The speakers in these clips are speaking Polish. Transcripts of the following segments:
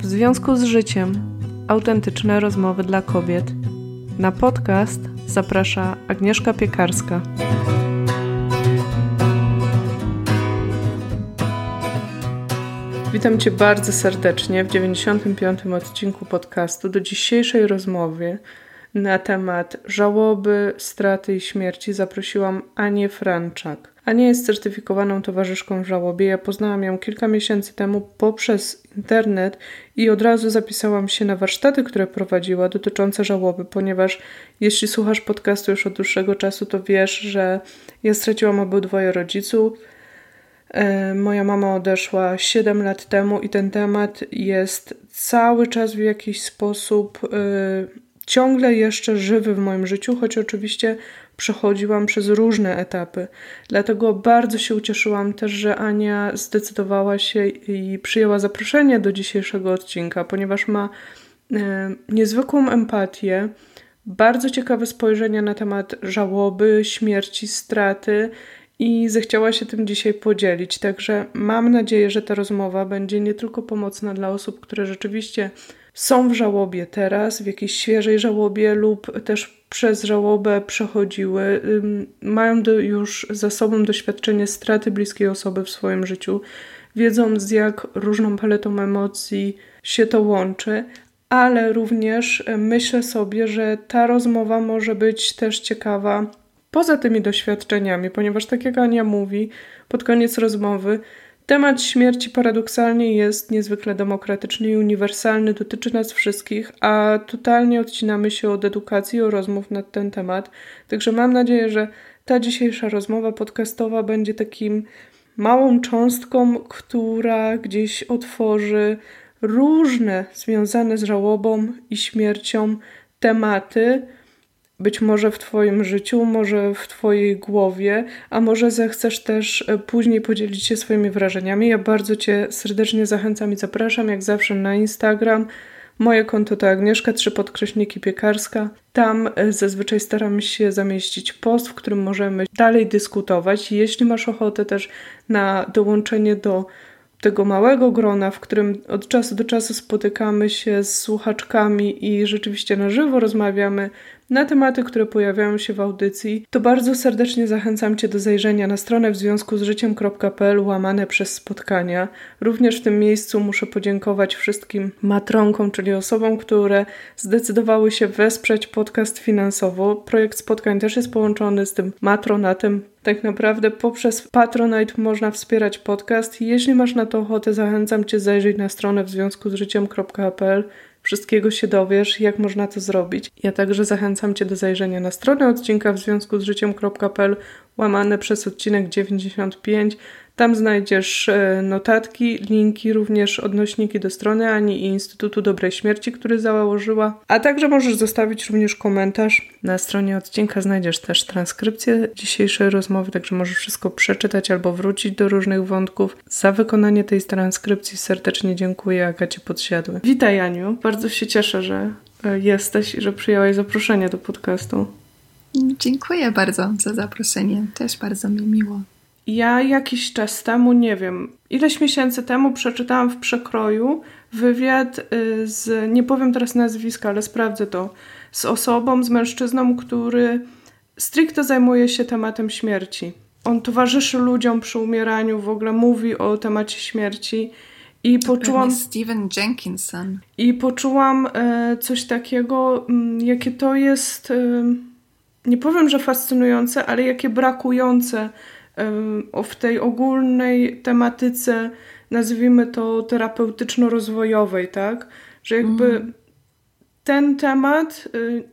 W związku z życiem autentyczne rozmowy dla kobiet. Na podcast zaprasza Agnieszka Piekarska. Witam Cię bardzo serdecznie w 95. odcinku podcastu. Do dzisiejszej rozmowy na temat żałoby, straty i śmierci zaprosiłam Anię Franczak. Ania jest certyfikowaną towarzyszką w żałobie. Ja poznałam ją kilka miesięcy temu poprzez internet i od razu zapisałam się na warsztaty, które prowadziła dotyczące żałoby, ponieważ jeśli słuchasz podcastu już od dłuższego czasu, to wiesz, że ja straciłam obydwoje rodziców. E, moja mama odeszła 7 lat temu i ten temat jest cały czas w jakiś sposób e, ciągle jeszcze żywy w moim życiu, choć oczywiście przechodziłam przez różne etapy. Dlatego bardzo się ucieszyłam też, że Ania zdecydowała się i przyjęła zaproszenie do dzisiejszego odcinka, ponieważ ma e, niezwykłą empatię, bardzo ciekawe spojrzenie na temat żałoby, śmierci, straty i zechciała się tym dzisiaj podzielić. Także mam nadzieję, że ta rozmowa będzie nie tylko pomocna dla osób, które rzeczywiście są w żałobie teraz, w jakiejś świeżej żałobie lub też przez żałobę przechodziły, mają do, już za sobą doświadczenie straty bliskiej osoby w swoim życiu, wiedzą z jak różną paletą emocji się to łączy, ale również e, myślę sobie, że ta rozmowa może być też ciekawa poza tymi doświadczeniami, ponieważ tak jak Ania mówi pod koniec rozmowy, Temat śmierci paradoksalnie jest niezwykle demokratyczny i uniwersalny, dotyczy nas wszystkich, a totalnie odcinamy się od edukacji i rozmów na ten temat. Także mam nadzieję, że ta dzisiejsza rozmowa podcastowa będzie takim małą cząstką, która gdzieś otworzy różne związane z żałobą i śmiercią tematy być może w Twoim życiu, może w Twojej głowie, a może zechcesz też e, później podzielić się swoimi wrażeniami. Ja bardzo Cię serdecznie zachęcam i zapraszam, jak zawsze, na Instagram. Moje konto to Agnieszka, trzy podkreśniki piekarska. Tam e, zazwyczaj staramy się zamieścić post, w którym możemy dalej dyskutować. Jeśli masz ochotę też na dołączenie do tego małego grona, w którym od czasu do czasu spotykamy się z słuchaczkami i rzeczywiście na żywo rozmawiamy na tematy, które pojawiają się w audycji, to bardzo serdecznie zachęcam Cię do zajrzenia na stronę w związku z życiem.pl łamane przez spotkania. Również w tym miejscu muszę podziękować wszystkim matronkom, czyli osobom, które zdecydowały się wesprzeć podcast finansowo. Projekt spotkań też jest połączony z tym matronatem. Tak naprawdę poprzez Patronite można wspierać podcast. Jeśli masz na to ochotę, zachęcam Cię zajrzeć na stronę w związku z życiem.pl Wszystkiego się dowiesz, jak można to zrobić. Ja także zachęcam Cię do zajrzenia na stronę odcinka w związku z życiem.pl łamane przez odcinek 95. Tam znajdziesz e, notatki, linki, również odnośniki do strony Ani i Instytutu Dobrej Śmierci, który założyła. A także możesz zostawić również komentarz. Na stronie odcinka znajdziesz też transkrypcję dzisiejszej rozmowy, także możesz wszystko przeczytać albo wrócić do różnych wątków. Za wykonanie tej transkrypcji serdecznie dziękuję Agacie Podsiadły. Witaj Aniu, bardzo się cieszę, że e, jesteś i że przyjęłaś zaproszenie do podcastu. Dziękuję bardzo za zaproszenie. Też bardzo mi miło. Ja jakiś czas temu, nie wiem, ileś miesięcy temu przeczytałam w przekroju wywiad y, z, nie powiem teraz nazwiska, ale sprawdzę to, z osobą, z mężczyzną, który stricte zajmuje się tematem śmierci. On towarzyszy ludziom przy umieraniu, w ogóle mówi o temacie śmierci. I poczułam. Steven Jenkinson. I poczułam e, coś takiego, m, mm, jakie to jest. E, nie powiem, że fascynujące, ale jakie brakujące w tej ogólnej tematyce, nazwijmy to terapeutyczno-rozwojowej, tak? Że jakby mm. ten temat, y,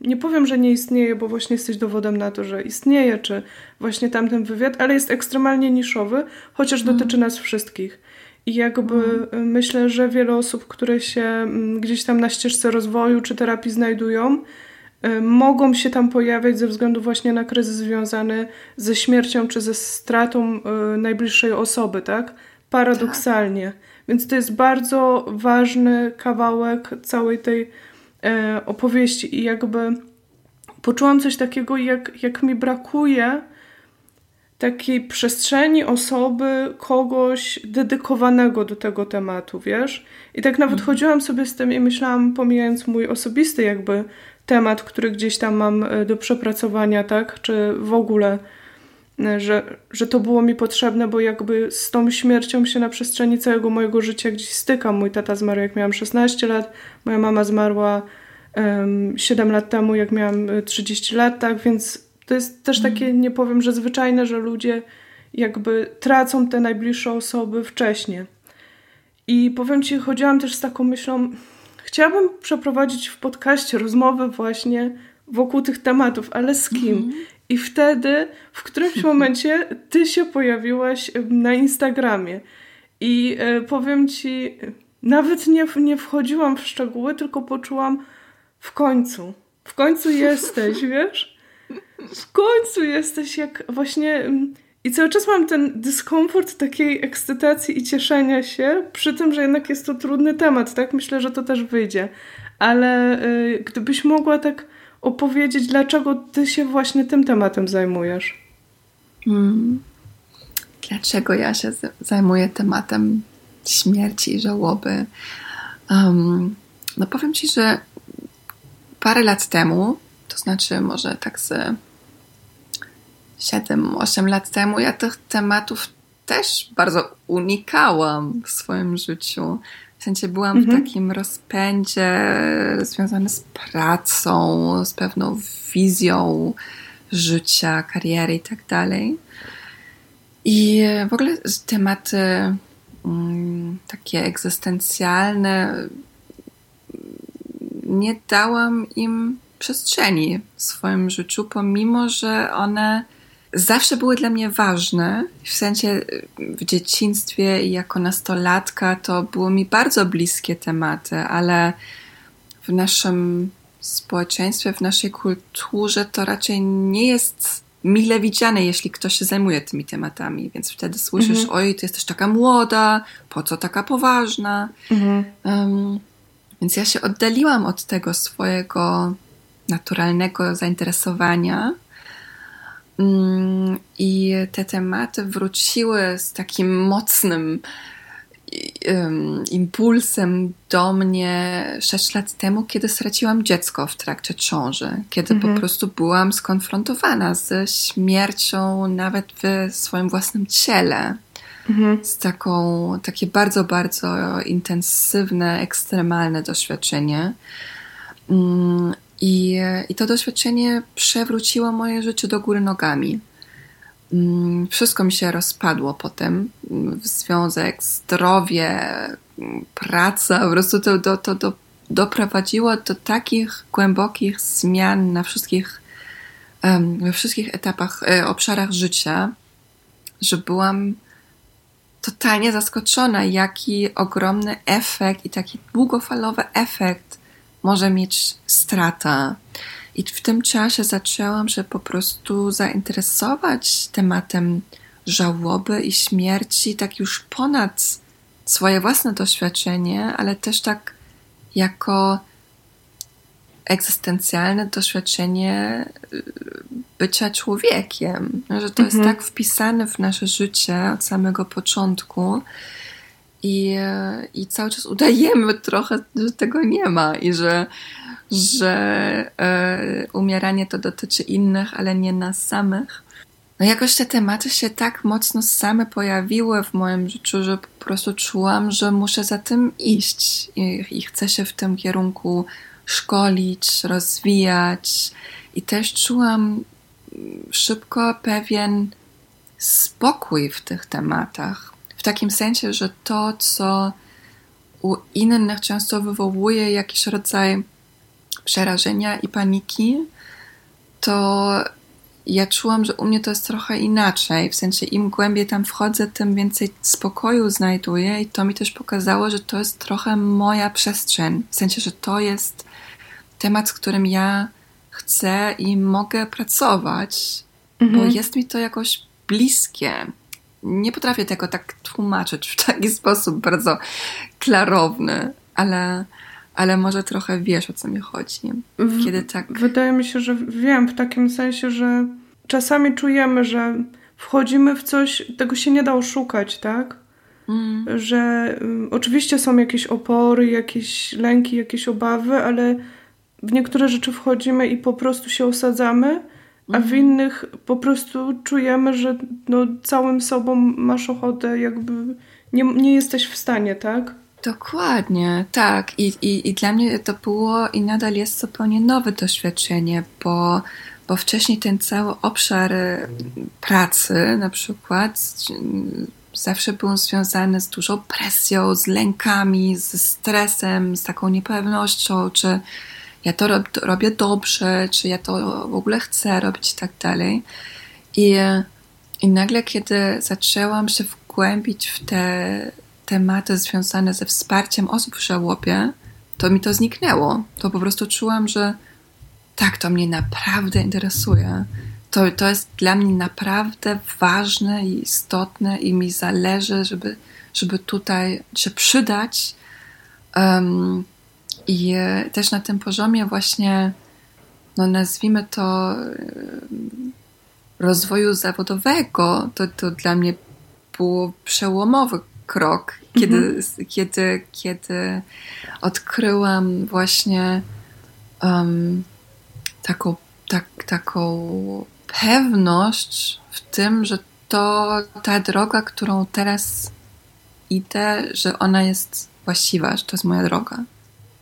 nie powiem, że nie istnieje, bo właśnie jesteś dowodem na to, że istnieje, czy właśnie tamten wywiad, ale jest ekstremalnie niszowy, chociaż mm. dotyczy nas wszystkich. I jakby mm. myślę, że wiele osób, które się mm, gdzieś tam na ścieżce rozwoju czy terapii znajdują, Y, mogą się tam pojawiać ze względu właśnie na kryzys związany ze śmiercią czy ze stratą y, najbliższej osoby, tak? Paradoksalnie. Tak. Więc to jest bardzo ważny kawałek całej tej e, opowieści i jakby poczułam coś takiego, jak, jak mi brakuje takiej przestrzeni osoby, kogoś dedykowanego do tego tematu, wiesz? I tak nawet mhm. chodziłam sobie z tym i myślałam, pomijając mój osobisty jakby temat, który gdzieś tam mam e, do przepracowania, tak? Czy w ogóle, e, że, że to było mi potrzebne, bo jakby z tą śmiercią się na przestrzeni całego mojego życia gdzieś stykam. Mój tata zmarł jak miałam 16 lat, moja mama zmarła um, 7 lat temu, jak miałam 30 e, lat, tak? Więc to jest też takie, mhm. nie powiem, że zwyczajne, że ludzie jakby tracą te najbliższe osoby wcześniej. I powiem Ci, chodziłam też z taką myślą, chciałabym przeprowadzić w podcaście rozmowę właśnie wokół tych tematów, ale z kim? Mm -hmm. I wtedy w którymś momencie ty się pojawiłaś na Instagramie. I e, powiem ci, nawet nie, nie wchodziłam w szczegóły, tylko poczułam w końcu. W końcu jesteś, wiesz? W końcu jesteś jak właśnie i cały czas mam ten dyskomfort takiej ekscytacji i cieszenia się, przy tym, że jednak jest to trudny temat, tak? Myślę, że to też wyjdzie. Ale y, gdybyś mogła tak opowiedzieć, dlaczego ty się właśnie tym tematem zajmujesz? Hmm. Dlaczego ja się zajmuję tematem śmierci i żałoby? Um, no powiem ci, że parę lat temu, to znaczy może tak z 7-8 lat temu ja tych tematów też bardzo unikałam w swoim życiu. W sensie byłam mhm. w takim rozpędzie związanym z pracą, z pewną wizją życia, kariery i tak dalej. I w ogóle tematy um, takie egzystencjalne nie dałam im przestrzeni w swoim życiu, pomimo że one zawsze były dla mnie ważne. W sensie w dzieciństwie i jako nastolatka to było mi bardzo bliskie tematy, ale w naszym społeczeństwie, w naszej kulturze to raczej nie jest mile widziane, jeśli ktoś się zajmuje tymi tematami. Więc wtedy słyszysz, mhm. oj, ty jesteś taka młoda, po co taka poważna? Mhm. Um, więc ja się oddaliłam od tego swojego naturalnego zainteresowania I te tematy wróciły z takim mocnym impulsem do mnie 6 lat temu, kiedy straciłam dziecko w trakcie ciąży, kiedy mhm. po prostu byłam skonfrontowana ze śmiercią nawet w swoim własnym ciele. Mhm. Z taką, takie bardzo, bardzo intensywne, ekstremalne doświadczenie. Mm, i, I to doświadczenie przewróciło moje życie do góry nogami. Mm, wszystko mi się rozpadło potem. Związek, zdrowie, praca, po prostu to, to, to, to doprowadziło do takich głębokich zmian na wszystkich, we wszystkich etapach, e, obszarach życia, że byłam totalnie zaskoczona, jaki ogromny efekt i taki długofalowy efekt może mieć strata. I w tym czasie zaczęłam się po prostu zainteresować tematem żałoby i śmierci, tak już ponad swoje własne doświadczenie, ale też tak jako egzystencjalne doświadczenie y, bycia człowiekiem. Że to mhm. jest tak wpisane w nasze życie od samego początku, i, i cały czas udajemy trochę, że tego nie ma i że, że e, umieranie to dotyczy innych, ale nie nas samych. No jakoś te tematy się tak mocno same pojawiły w moim życiu, że po prostu czułam, że muszę za tym iść i, i chcę się w tym kierunku szkolić, rozwijać. I też czułam szybko pewien spokój w tych tematach, takim sensie, że to, co u innych często wywołuje jakiś rodzaj przerażenia i paniki, to ja czułam, że u mnie to jest trochę inaczej. W sensie im głębiej tam wchodzę, tym więcej spokoju znajduję, i to mi też pokazało, że to jest trochę moja przestrzeń. W sensie, że to jest temat, z którym ja chcę i mogę pracować, mhm. bo jest mi to jakoś bliskie nie potrafię tego tak tłumaczyć w taki sposób bardzo klarowny, ale, ale może trochę wiesz o co mi chodzi. Kiedy tak. Wydaje mi się, że wiem w takim sensie, że czasami czujemy, że wchodzimy w coś, tego się nie da oszukać, tak? Mm. Że y, oczywiście są jakieś opory, jakieś lęki, jakieś obawy, ale w niektóre rzeczy wchodzimy i po prostu się osadzamy, a w mhm. innych po prostu czujemy, że no, całym sobą masz ochotę, jakby nie, nie jesteś w stanie, tak? Dokładnie, tak. I, i, I dla mnie to było i nadal jest zupełnie nowe doświadczenie, bo, bo wcześniej ten cały obszar y, pracy na przykład zawsze był związany z dużą presją, z lękami, ze stresem, z taką niepewnością, czy ja to, rob, robię dobrze, czy ja to w ogóle chcę robić i tak dalej. I, I nagle, kiedy zaczęłam się wgłębić w te tematy związane ze wsparciem osób w żałobie, to mi to zniknęło. To po prostu czułam, że tak, to mnie naprawdę interesuje. To, to jest dla mnie naprawdę ważne i istotne i mi zależy, żeby, żeby tutaj się przydać. Um, I też na tym poziomie właśnie, no nazwijmy to rozwoju zawodowego, to, to dla mnie było przełomowy krok, kiedy, mhm. kiedy, kiedy odkryłam właśnie um, taką, tak, taką pewność w tym, że to ta droga, którą teraz idę, że ona jest właściwa, że to jest moja droga.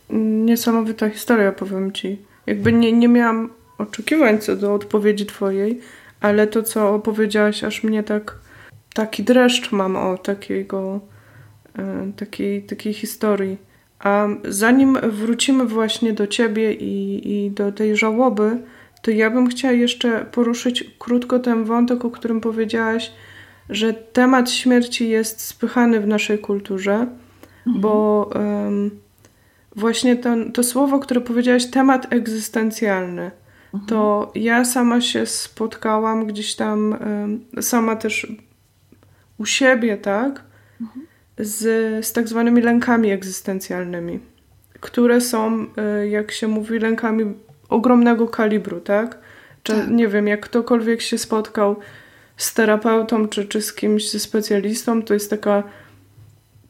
Niesamowita historia, powiem ci. Jakby nie, nie miałam oczekiwań co do odpowiedzi twojej, ale to, co opowiedziałaś, aż mnie tak taki dreszcz mam o takiego, e, takiej, takiej historii. A zanim wrócimy właśnie do ciebie i, i do tej żałoby, to ja bym chciała jeszcze poruszyć krótko ten wątek, o którym powiedziałaś, że temat śmierci jest spychany w naszej kulturze, mhm. bo um, właśnie ten, to słowo, które powiedziałaś, temat egzystencjalny, mhm. to ja sama się spotkałam gdzieś tam, sama też u siebie, tak, mhm. z, z tak zwanymi lękami egzystencjalnymi, które są, e, jak się mówi, lękami ogromnego kalibru, tak? Czy tak. nie wiem, jak ktokolwiek się spotkał z terapeutą czy, czy z kimś, ze specjalistą, to jest taka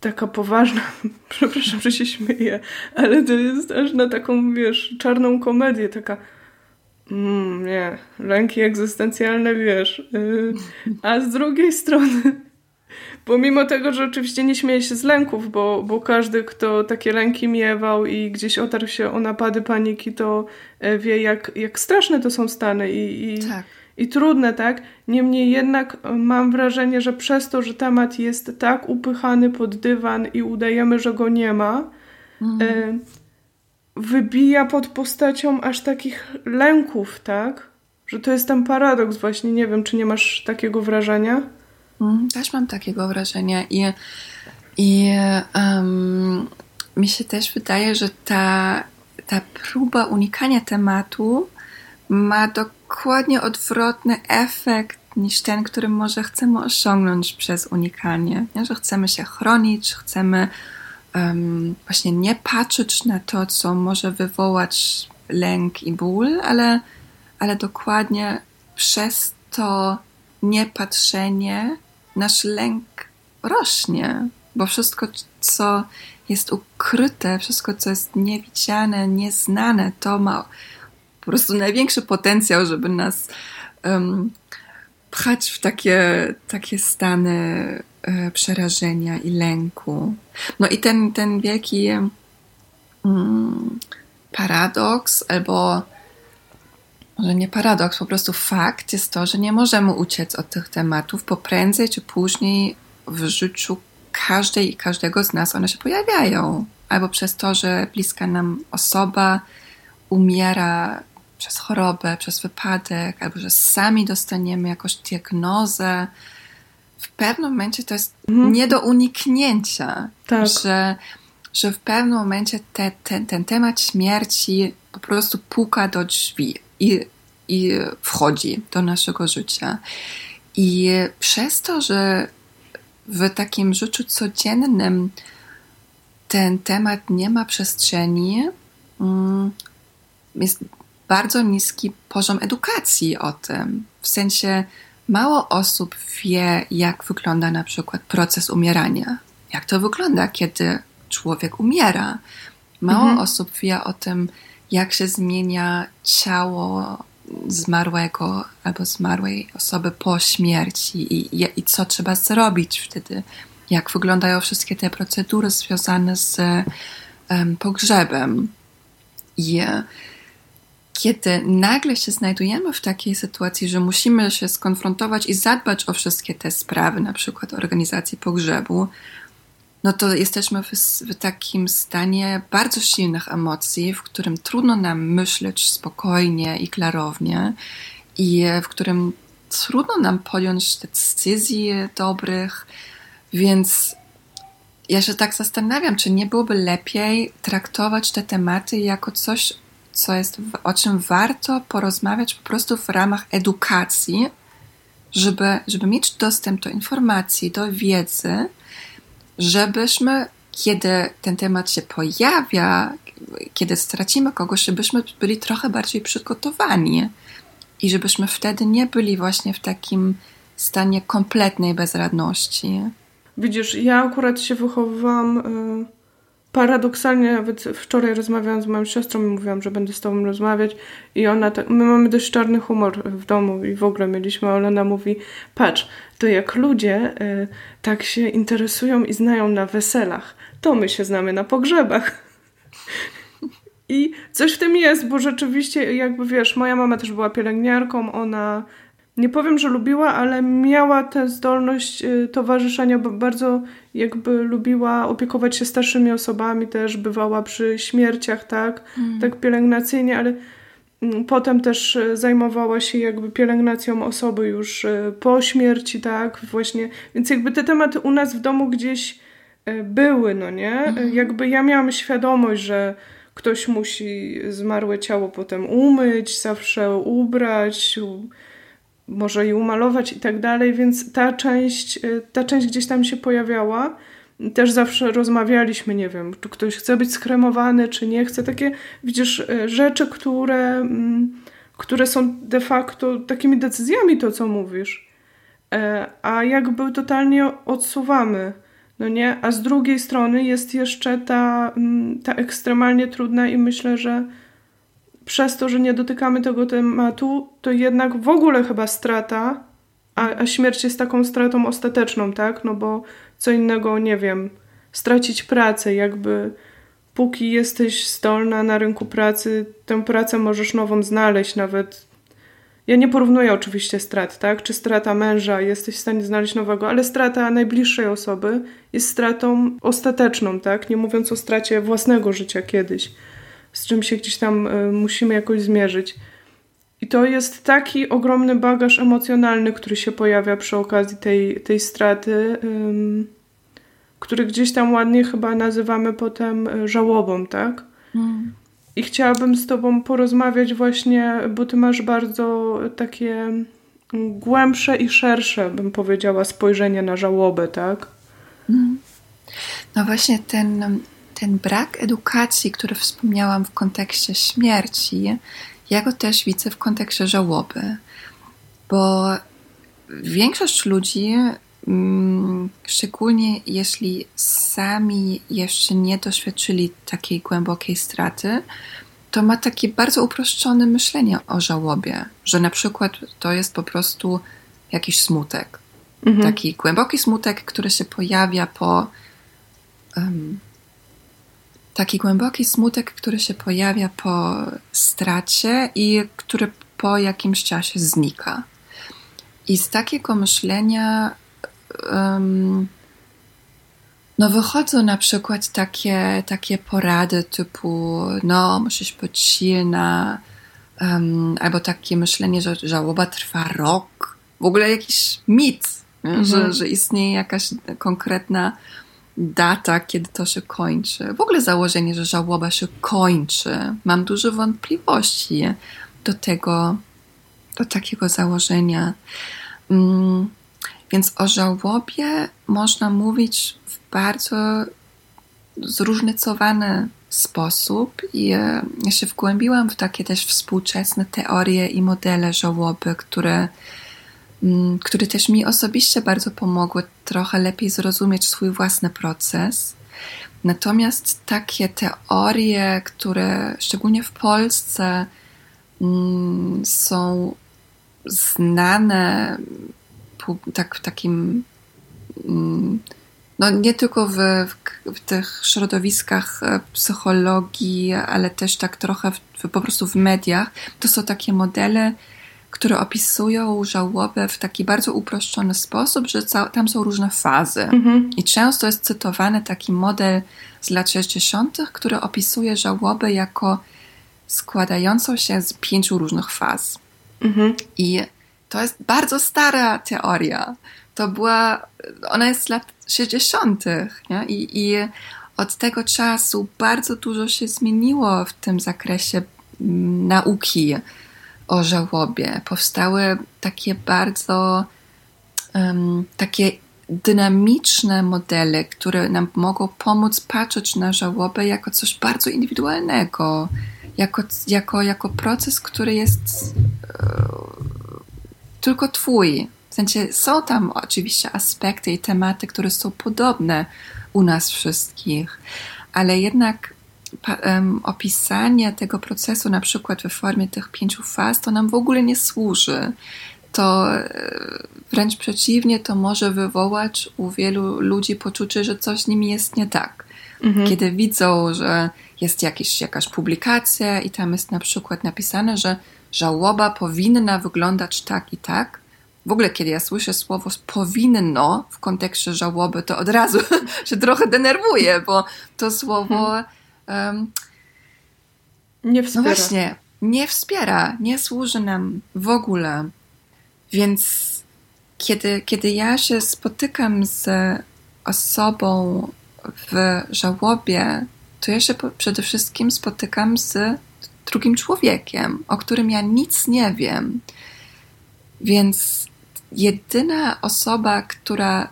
taka poważna, przepraszam, że się śmieję, ale to jest aż na taką, wiesz, czarną komedię, taka mm, nie, lęki egzystencjalne, wiesz, yy, a z drugiej strony Pomimo tego, że oczywiście nie śmieję się z lęków, bo, bo każdy, kto takie lęki miewał i gdzieś otarł się o napady paniki, to e, wie, jak, jak straszne to są stany i, i, tak. I trudne, tak? Niemniej jednak e, mam wrażenie, że przez to, że temat jest tak upychany pod dywan i udajemy, że go nie ma, mhm. e, wybija pod postacią aż takich lęków, tak? Że to jest ten paradoks właśnie, nie wiem, czy nie masz takiego wrażenia? Mhm, też mam takiego wrażenia i, i um, mi się też wydaje, że ta, ta próba unikania tematu ma dokładnie odwrotny efekt niż ten, który może chcemy osiągnąć przez unikanie. Nie? Że chcemy się chronić, chcemy um, właśnie nie patrzeć na to, co może wywołać lęk i ból, ale, ale dokładnie przez to niepatrzenie nasz lęk rośnie, bo wszystko, co jest ukryte, wszystko, co jest niewidziane, nieznane, to ma po prostu największy potencjał, żeby nas um, pchać w takie, takie stany e, przerażenia i lęku. No i ten, ten wielki um, paradoks albo może nie paradoks, po prostu fakt jest to, że nie możemy uciec od tych tematów, bo prędzej czy później w życiu każdej i każdego z nas one się pojawiają. Albo przez to, że bliska nam osoba umiera przez chorobę, przez wypadek, albo że sami dostaniemy jakąś diagnozę. W pewnym momencie to jest mhm. nie do uniknięcia, tak. że, że w pewnym momencie te, ten, ten temat śmierci po prostu puka do drzwi i, i wchodzi do naszego życia. I przez to, że w takim życiu codziennym ten temat nie ma przestrzeni, mm, jest bardzo niski poziom edukacji o tym. W sensie mało osób wie, jak wygląda na przykład proces umierania. Jak to wygląda, kiedy człowiek umiera. Mało mhm. osób wie o tym, jak się zmienia ciało zmarłego albo zmarłej osoby po śmierci i, i, i co trzeba zrobić wtedy, jak wyglądają wszystkie te procedury związane z um, pogrzebem. I kiedy nagle się znajdujemy w takiej sytuacji, że musimy się skonfrontować i zadbać o wszystkie te sprawy, na przykład organizacji pogrzebu, no to jesteśmy w, w, takim stanie bardzo silnych emocji, w którym trudno nam myśleć spokojnie i klarownie, i w którym trudno nam podjąć decyzji dobrych, więc ja się tak zastanawiam, czy nie byłoby lepiej traktować te tematy jako coś, co jest, o czym warto porozmawiać po prostu w ramach edukacji, żeby, żeby mieć dostęp do informacji, do wiedzy, żebyśmy, kiedy ten temat się pojawia, kiedy stracimy kogoś, żebyśmy byli trochę bardziej przygotowani i żebyśmy wtedy nie byli właśnie w takim stanie kompletnej bezradności. Widzisz, ja akurat się wychowywałam y, paradoksalnie, nawet wczoraj rozmawiałam z moją siostrą i mówiłam, że będę z tobą rozmawiać i ona, tak, my mamy dość czarny humor w domu i w ogóle mieliśmy, ale ona mówi, patrz, to jak ludzie y, tak się interesują i znają na weselach, to my się znamy na pogrzebach. I coś w tym jest, bo rzeczywiście, jakby wiesz, moja mama też była pielęgniarką, ona nie powiem, że lubiła, ale miała tę zdolność y, towarzyszenia, bo bardzo jakby lubiła opiekować się starszymi osobami, też bywała przy śmierciach, tak, mm. tak pielęgnacyjnie, ale mm, potem też y, zajmowała się jakby pielęgnacją osoby już y, po śmierci, tak, właśnie, więc jakby te tematy u nas w domu gdzieś były, no nie, mm. jakby ja miałam świadomość, że ktoś musi zmarłe ciało potem umyć, zawsze ubrać, może i umalować i tak dalej, więc ta część, y, ta część gdzieś tam się pojawiała. Też zawsze rozmawialiśmy, nie wiem, czy ktoś chce być skremowany, czy nie chce. Takie, widzisz, y, rzeczy, które, mm, które są de facto takimi decyzjami, to co mówisz, e, a jakby totalnie odsuwamy. No nie? A z drugiej strony jest jeszcze ta, mm, ta ekstremalnie trudna i myślę, że przez to, że nie dotykamy tego tematu, to jednak w ogóle chyba strata, a, a śmierć jest taką stratą ostateczną, tak? No bo co innego, nie wiem, stracić pracę, jakby póki jesteś zdolna na rynku pracy, tę pracę możesz nową znaleźć, nawet. Ja nie porównuję oczywiście strat, tak? Czy strata męża, jesteś w stanie znaleźć nowego, ale strata najbliższej osoby jest stratą ostateczną, tak? Nie mówiąc o stracie własnego życia kiedyś z czym się gdzieś tam y, musimy jakoś zmierzyć. I to jest taki ogromny bagaż emocjonalny, który się pojawia przy okazji tej, tej straty, który gdzieś tam ładnie chyba nazywamy potem y, żałobą, tak? Mm. I chciałabym z Tobą porozmawiać właśnie, bo Ty masz bardzo takie mm, głębsze i szersze, bym powiedziała, spojrzenie na żałobę, tak? Mm. No właśnie ten ten brak edukacji, który wspomniałam w kontekście śmierci, ja go też widzę w kontekście żałoby, bo większość ludzi, mm, szczególnie jeśli sami jeszcze nie doświadczyli takiej głębokiej straty, to ma takie bardzo uproszczone myślenie o żałobie, że na przykład to jest po prostu jakiś smutek. Mhm. Taki głęboki smutek, który się pojawia po um, taki głęboki smutek, który się pojawia po stracie i który po jakimś czasie znika. I z takiego myślenia um, no wychodzą na przykład takie, takie porady typu no musisz być silna um, albo takie myślenie, że żałoba trwa rok. W ogóle jakiś mit, mhm. że, że istnieje jakaś konkretna data, kiedy to się kończy. W ogóle założenie, że żałoba się kończy. Mam dużo wątpliwości do tego, do takiego założenia. Mm, więc o żałobie można mówić w bardzo zróżnicowany sposób i e, ja się wgłębiłam w takie też współczesne teorie i modele żałoby, które mm, które też mi osobiście bardzo pomogły trochę lepiej zrozumieć swój własny proces. Natomiast takie teorie, które szczególnie w Polsce mm, są znane tak, takim mm, no nie tylko w, w, w, tych środowiskach e, psychologii, ale też tak trochę w, po prostu w mediach, to są takie modele, które opisują żałobę w taki bardzo uproszczony sposób, że tam są różne fazy. Mhm. I często jest cytowany taki model z lat 60., który opisuje żałobę jako składającą się z pięciu różnych faz. Mhm. I to jest bardzo stara teoria. To była, ona jest z lat 60. Nie? I, I od tego czasu bardzo dużo się zmieniło w tym zakresie mm, nauki o żałobie. Powstały takie bardzo um, takie dynamiczne modele, które nam mogą pomóc patrzeć na żałobę jako coś bardzo indywidualnego, jako, jako, jako proces, który jest e, tylko twój. W sensie są tam oczywiście aspekty i tematy, które są podobne u nas wszystkich, ale jednak opisanie tego procesu na przykład w formie tych pięciu faz, to nam w ogóle nie służy. To e, wręcz przeciwnie, to może wywołać u wielu ludzi poczucie, że coś z nimi jest nie tak. Mhm. Kiedy widzą, że jest jakiś, jakaś publikacja i tam jest na przykład napisane, że żałoba powinna wyglądać tak i tak, w ogóle, kiedy ja słyszę słowo powinno w kontekście żałoby, to od razu się trochę denerwuję, bo to słowo um, nie wspiera. No właśnie, nie wspiera, nie służy nam w ogóle. Więc kiedy, kiedy ja się spotykam z osobą w żałobie, to ja się przede wszystkim spotykam z drugim człowiekiem, o którym ja nic nie wiem. Więc jedyna osoba, która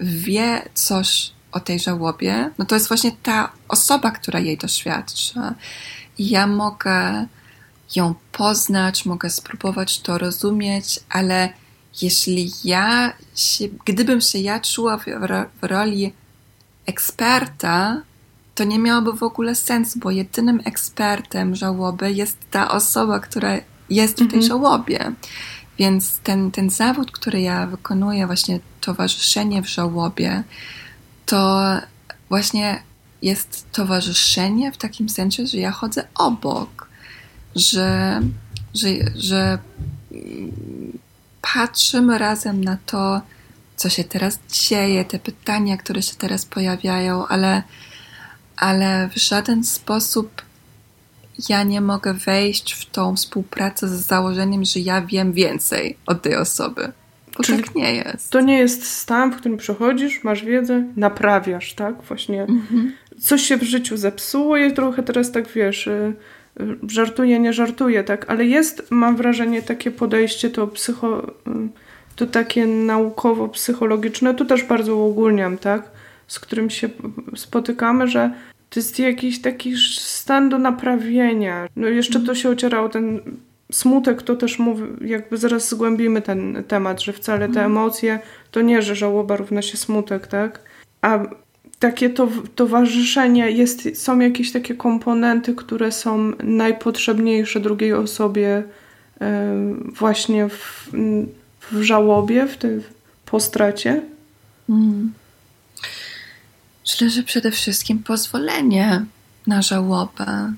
wie coś o tej żałobie, no to jest właśnie ta osoba, która jej doświadcza. I ja mogę ją poznać, mogę spróbować to rozumieć, ale jeśli ja się, gdybym się ja czuła w, w roli eksperta, to nie miałoby w ogóle sensu, bo jedynym ekspertem żałoby jest ta osoba, która jest w tej mhm. żałobie. Więc ten, ten zawód, który ja wykonuję, właśnie towarzyszenie w żałobie, to właśnie jest towarzyszenie w takim sensie, że ja chodzę obok, że, że, że patrzymy razem na to, co się teraz dzieje, te pytania, które się teraz pojawiają, ale, ale w żaden sposób ja nie mogę wejść w tą współpracę z założeniem, że ja wiem więcej od tej osoby. Bo Czyli tak nie jest. To nie jest stan, w którym przechodzisz, masz wiedzę, naprawiasz, tak? Właśnie mhm. coś się w życiu zepsuło i trochę teraz tak wiesz, y, y, żartuję, nie żartuję, tak? Ale jest, mam wrażenie, takie podejście to psycho, y, to takie naukowo-psychologiczne, tu też bardzo uogólniam, tak? Z którym się spotykamy, że to jest jakiś taki stan do naprawienia. No jeszcze to się ocierało ten smutek, to też mówi, jakby zaraz zgłębimy ten temat, że wcale te mhm. emocje to nie, że żałoba równa się smutek, tak? A takie to, towarzyszenie, jest, są jakieś takie komponenty, które są najpotrzebniejsze drugiej osobie właśnie w, w żałobie, w tej postracie. Mm. Myślę, że przede wszystkim pozwolenie na żałobę,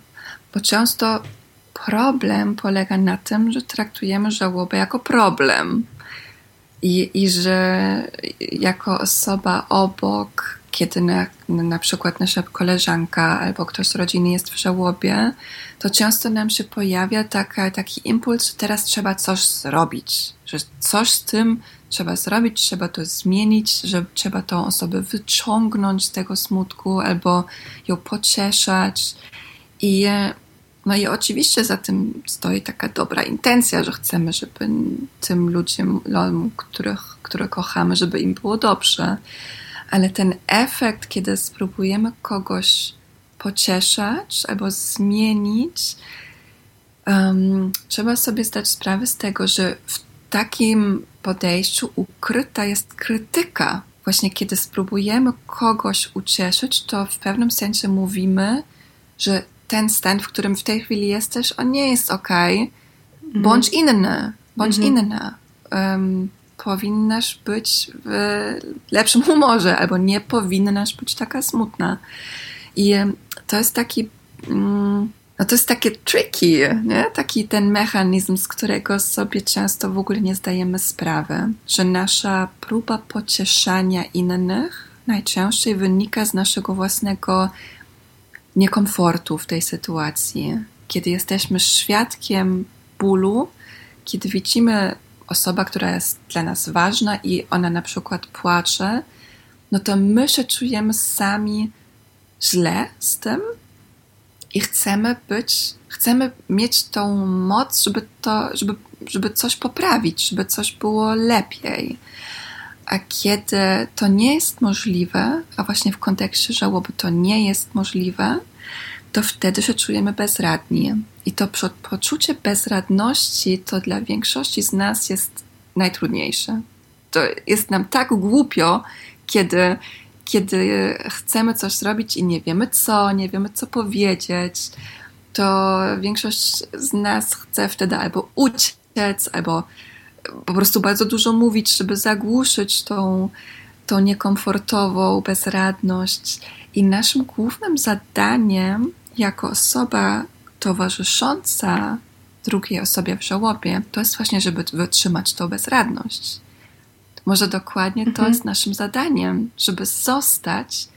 bo często problem polega na tym, że traktujemy żałobę jako problem i, i że jako osoba obok, kiedy na, na przykład nasza koleżanka albo ktoś z rodziny jest w żałobie, to często nam się pojawia taka, taki impuls, że teraz trzeba coś zrobić, że coś z tym trzeba zrobić, trzeba to zmienić, że trzeba tą osobę wyciągnąć z tego smutku albo ją pocieszać. I, no i oczywiście za tym stoi taka dobra intencja, że chcemy, żeby tym ludziom, których, które kochamy, żeby im było dobrze. Ale ten efekt, kiedy spróbujemy kogoś pocieszać albo zmienić, um, trzeba sobie zdać sprawę z tego, że w takim podejściu ukryta jest krytyka. Właśnie kiedy spróbujemy kogoś ucieszyć, to w pewnym sensie mówimy, że ten stan, w którym w tej chwili jesteś, on nie jest ok. Mhm. Bądź inny, bądź mhm. inna. Um, powinnaś być w lepszym humorze, albo nie powinnaś być taka smutna. I to jest taki. Mm, no to jest takie tricky, nie? taki ten mechanizm, z którego sobie często w ogóle nie zdajemy sprawy, że nasza próba pocieszania innych najczęściej wynika z naszego własnego niekomfortu w tej sytuacji. Kiedy jesteśmy świadkiem bólu, kiedy widzimy osobę, która jest dla nas ważna i ona na przykład płacze, no to my się czujemy sami źle z tym i chcemy być, chcemy mieć tą moc, żeby to, żeby, żeby coś poprawić, żeby coś było lepiej. A kiedy to nie jest możliwe, a właśnie w kontekście żałoby to nie jest możliwe, to wtedy się czujemy bezradni. I to poczucie bezradności to dla większości z nas jest najtrudniejsze. To jest nam tak głupio, kiedy, kiedy chcemy coś zrobić i nie wiemy co, nie wiemy co powiedzieć. To większość z nas chce wtedy albo uciec, albo po prostu bardzo dużo mówić, żeby zagłuszyć tą, tą niekomfortową bezradność. I naszym głównym zadaniem jako osoba towarzysząca drugiej osobie w żałobie, to jest właśnie, żeby wytrzymać tą bezradność. Może dokładnie to mhm. jest naszym zadaniem, żeby zostać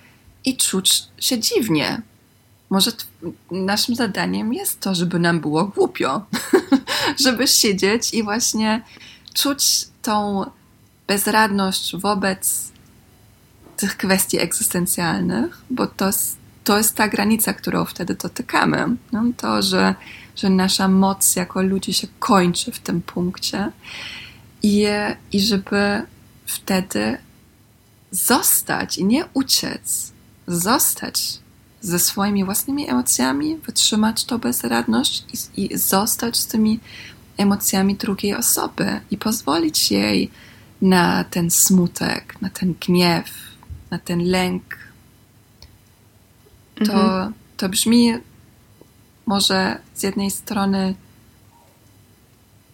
i czuć się dziwnie. Może naszym zadaniem jest to, żeby nam było głupio, żeby siedzieć i właśnie czuć tą bezradność wobec tych kwestii egzystencjalnych, bo to to jest ta granica, którą wtedy dotykamy. No, to, że, że nasza moc jako ludzi się kończy w tym punkcie i, i żeby wtedy zostać i nie uciec, zostać ze swoimi własnymi emocjami, wytrzymać to bezradność i, i zostać z tymi emocjami drugiej osoby i pozwolić jej na ten smutek, na ten gniew, na ten lęk. To, mhm. to brzmi może z jednej strony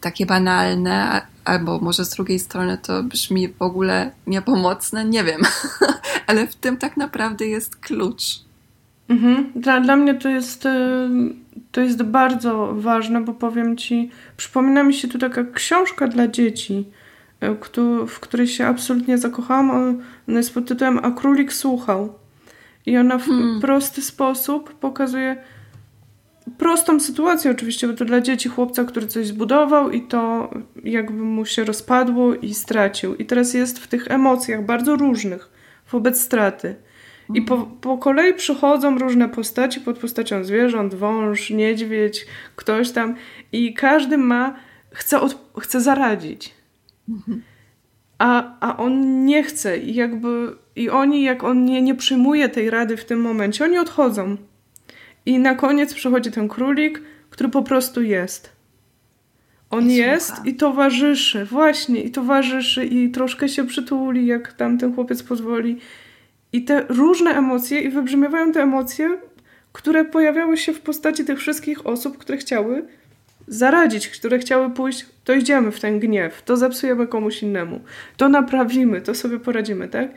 takie banalne, albo może z drugiej strony to brzmi w ogóle niepomocne, nie wiem, ale w tym tak naprawdę jest klucz. Mhm. Dla, dla mnie to jest, y, to jest bardzo ważne, bo powiem ci, przypomina mi się tu taka książka dla dzieci, y, w której się absolutnie zakochałam. Ona jest pod tytułem A królik słuchał. I ona w hmm. prosty sposób pokazuje prostą sytuację oczywiście, bo to dla dzieci chłopca, który coś zbudował i to jakby mu się rozpadło i stracił. I teraz jest w tych emocjach bardzo różnych wobec straty. I po, po kolei przychodzą różne postaci pod postacią zwierząt, wąż, niedźwiedź, ktoś tam i każdy ma, chce, od, chce zaradzić. A, a on nie chce i jakby i oni, jak on nie, nie przyjmuje tej rady w tym momencie, oni odchodzą. I na koniec przychodzi ten królik, który po prostu jest. On I jest słucha. i towarzyszy, właśnie, i towarzyszy, i troszkę się przytuli, jak tam ten chłopiec pozwoli. I te różne emocje, i wybrzmiewają te emocje, które pojawiały się w postaci tych wszystkich osób, które chciały zaradzić, które chciały pójść, to idziemy w ten gniew, to zepsujemy komuś innemu, to naprawimy, to sobie poradzimy, tak?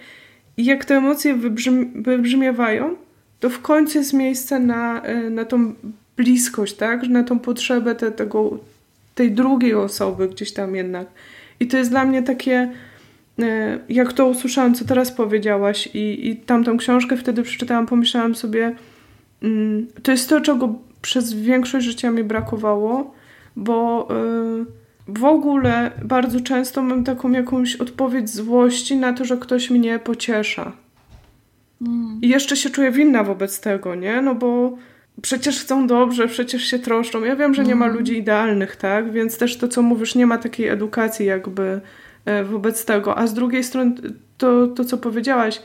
I jak te emocje wybrzm wybrzmiewają, to w końcu jest miejsce na, e, na tą bliskość, tak? Na tą potrzebę te, tego, tej drugiej osoby gdzieś tam jednak. I to jest dla mnie takie, jak to usłyszałam, co teraz powiedziałaś i, i tamtą książkę wtedy przeczytałam, pomyślałam sobie, mm, to jest to, czego przez większość życia mi brakowało, bo e, w ogóle bardzo często mam taką jakąś odpowiedź złości na to, że ktoś mnie pociesza. Mm. I jeszcze się czuję winna wobec tego, nie? No bo przecież chcą dobrze, przecież się troszczą. Ja wiem, że nie ma mm. ludzi idealnych, tak? Więc też to, co mówisz, nie ma takiej edukacji jakby e, wobec tego. A z drugiej strony to, to co powiedziałaś,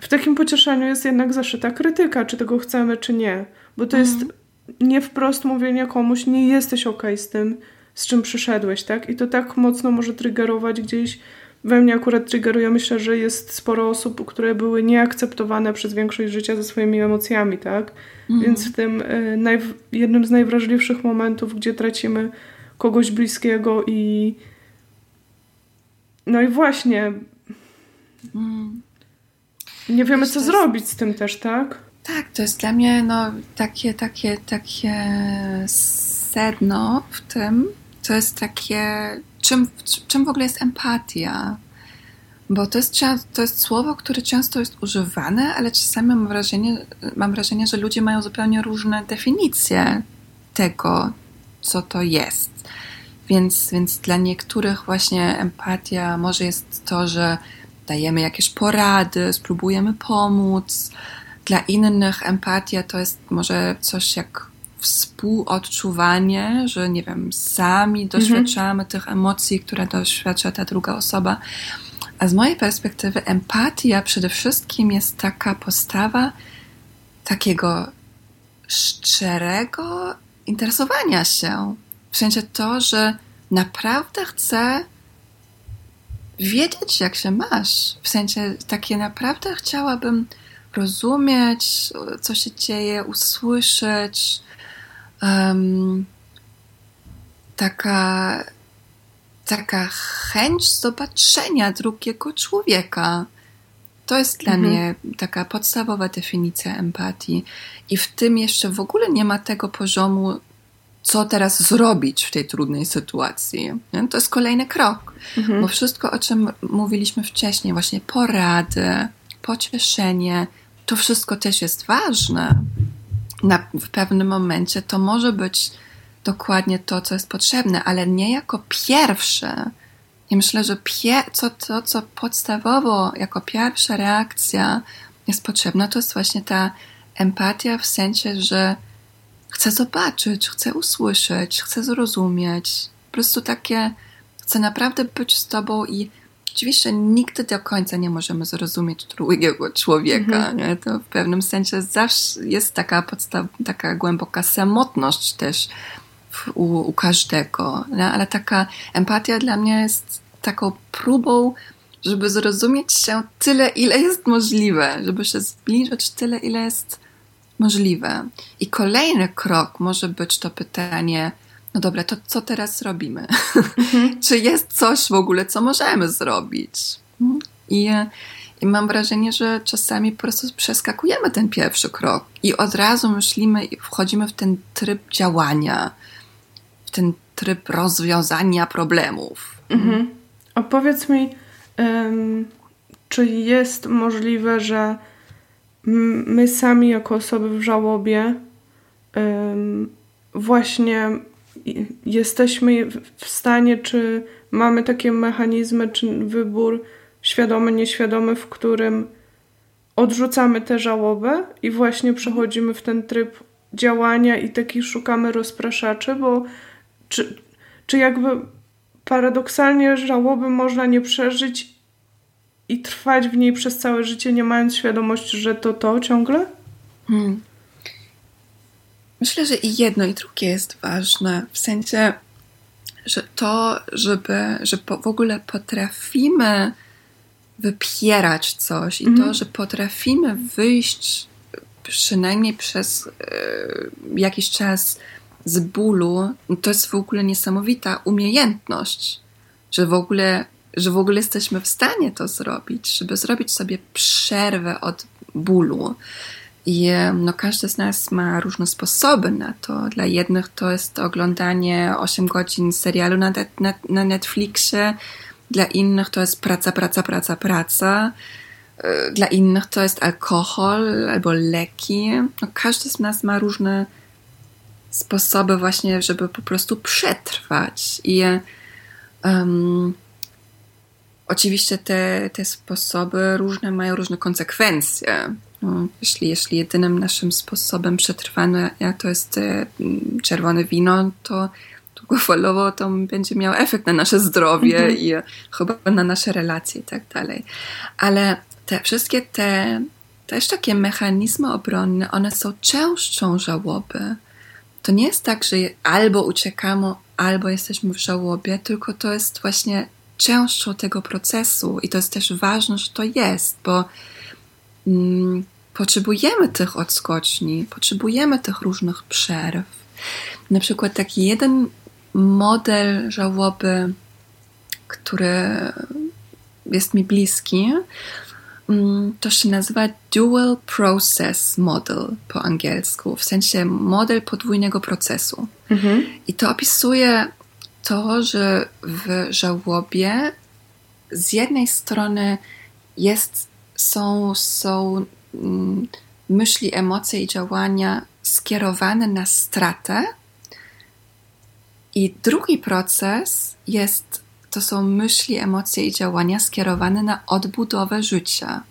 w takim pocieszeniu jest jednak zaszyta krytyka, czy tego chcemy, czy nie. Bo to mm. jest nie wprost mówienie komuś, nie jesteś okej okay z tym, z czym przyszedłeś, tak? I to tak mocno może triggerować gdzieś we mnie akurat triggeruje, myślę, że jest sporo osób, które były nieakceptowane przez większość życia ze swoimi emocjami, tak? Mhm. Więc w tym y, jednym z najwrażliwszych momentów, gdzie tracimy kogoś bliskiego i no i właśnie mm. nie wiemy, co jest... zrobić z tym też, tak? Tak, to jest dla mnie no, takie, takie, takie sedno w tym, to jest takie czym, czym w ogóle jest empatia? Bo to jest, to jest słowo, które często jest używane, ale czasami mam wrażenie, mam wrażenie, że ludzie mają zupełnie różne definicje tego, co to jest. Więc, więc dla niektórych właśnie empatia może jest to, że dajemy jakieś porady, spróbujemy pomóc. Dla innych empatia to jest może coś jak współodczuwanie, że nie wiem, sami mhm. doświadczamy mhm. tych emocji, które doświadcza ta druga osoba. A z mojej perspektywy empatia przede wszystkim jest taka postawa takiego szczerego interesowania się. W sensie to, że naprawdę chcę wiedzieć, jak się masz. W sensie takie naprawdę chciałabym rozumieć, co się dzieje, usłyszeć, um, taka, taka chęć zobaczenia drugiego człowieka. To jest dla mhm. mnie taka podstawowa definicja empatii. I w tym jeszcze w ogóle nie ma tego poziomu, co teraz zrobić w tej trudnej sytuacji. To jest kolejny krok, mhm. bo wszystko, o czym mówiliśmy wcześniej, właśnie porady, pocieszenie, to wszystko też jest ważne na, w pewnym momencie to może być dokładnie to, co jest potrzebne, ale nie jako pierwsze. Ja myślę, że pie, co, to, co podstawowo jako pierwsza reakcja jest potrzebna, to jest właśnie ta empatia w sensie, że chcę zobaczyć, chcę usłyszeć, chcę zrozumieć. Po prostu takie, chcę naprawdę być z tobą i Oczywiście nigdy do końca nie możemy zrozumieć drugiego człowieka. Mhm. Nie? To w pewnym sensie zawsze jest taka podstaw, taka głęboka samotność też u, u każdego. Nie? Ale taka empatia dla mnie jest taką próbą, żeby zrozumieć się tyle, ile jest możliwe, żeby się zbliżyć tyle, ile jest możliwe. I kolejny krok może być to pytanie, no dobra, to co teraz robimy? Mhm. Czy jest coś w ogóle, co możemy zrobić? I, I mam wrażenie, że czasami po prostu przeskakujemy ten pierwszy krok i od razu myślimy i wchodzimy w ten tryb działania, w ten tryb rozwiązania problemów. Mhm. Opowiedz mi, um, czy jest możliwe, że my sami jako osoby w żałobie właśnie jesteśmy w stanie, czy mamy takie mechanizmy, czy wybór świadomy, nieświadomy, w którym odrzucamy tę żałobę i właśnie przechodzimy w ten tryb działania i takich szukamy rozpraszaczy, bo czy, czy jakby paradoksalnie żałoby można nie przeżyć i trwać w niej przez całe życie, nie mając świadomości, że to to ciągle? Hmm. Myślę, że i jedno, i drugie jest ważne. W sensie, że to, żeby, że po, w ogóle potrafimy wypierać coś i to, mhm. że potrafimy wyjść przynajmniej przez y, jakiś czas z bólu, to jest w ogóle niesamowita umiejętność, że w ogóle, że w ogóle jesteśmy w stanie to zrobić, żeby zrobić sobie przerwę od bólu. I no, każdy z nas ma różne sposoby na to. Dla jednych to jest oglądanie 8 godzin serialu na, na, na Netflixie, dla innych to jest praca, praca, praca, praca. Y, dla innych to jest alkohol albo leki. No, każdy z nas ma różne sposoby właśnie, żeby po prostu przetrwać. I um, oczywiście te, te sposoby różne mają różne konsekwencje. No, jeśli, jeśli jedynym naszym sposobem przetrwania to jest e, czerwone wino, to długofalowo to będzie miał efekt na nasze zdrowie mhm. i chyba na nasze relacje i tak dalej. Ale te wszystkie te też takie mechanizmy obronne, one są częścią żałoby. To nie jest tak, że albo uciekamy, albo jesteśmy w żałobie, tylko to jest właśnie częścią tego procesu i to jest też ważne, że to jest, bo mm, potrzebujemy tych odskoczni, potrzebujemy tych różnych przerw. Na przykład taki jeden model żałoby, który jest mi bliski, mm, to się nazywa Dual Process Model po angielsku, w sensie model podwójnego procesu. Mhm. I to opisuje to, że w żałobie z jednej strony jest, są, są mm, myśli, emocje i działania skierowane na stratę, i drugi proces jest, to są myśli, emocje i działania skierowane na odbudowę życia.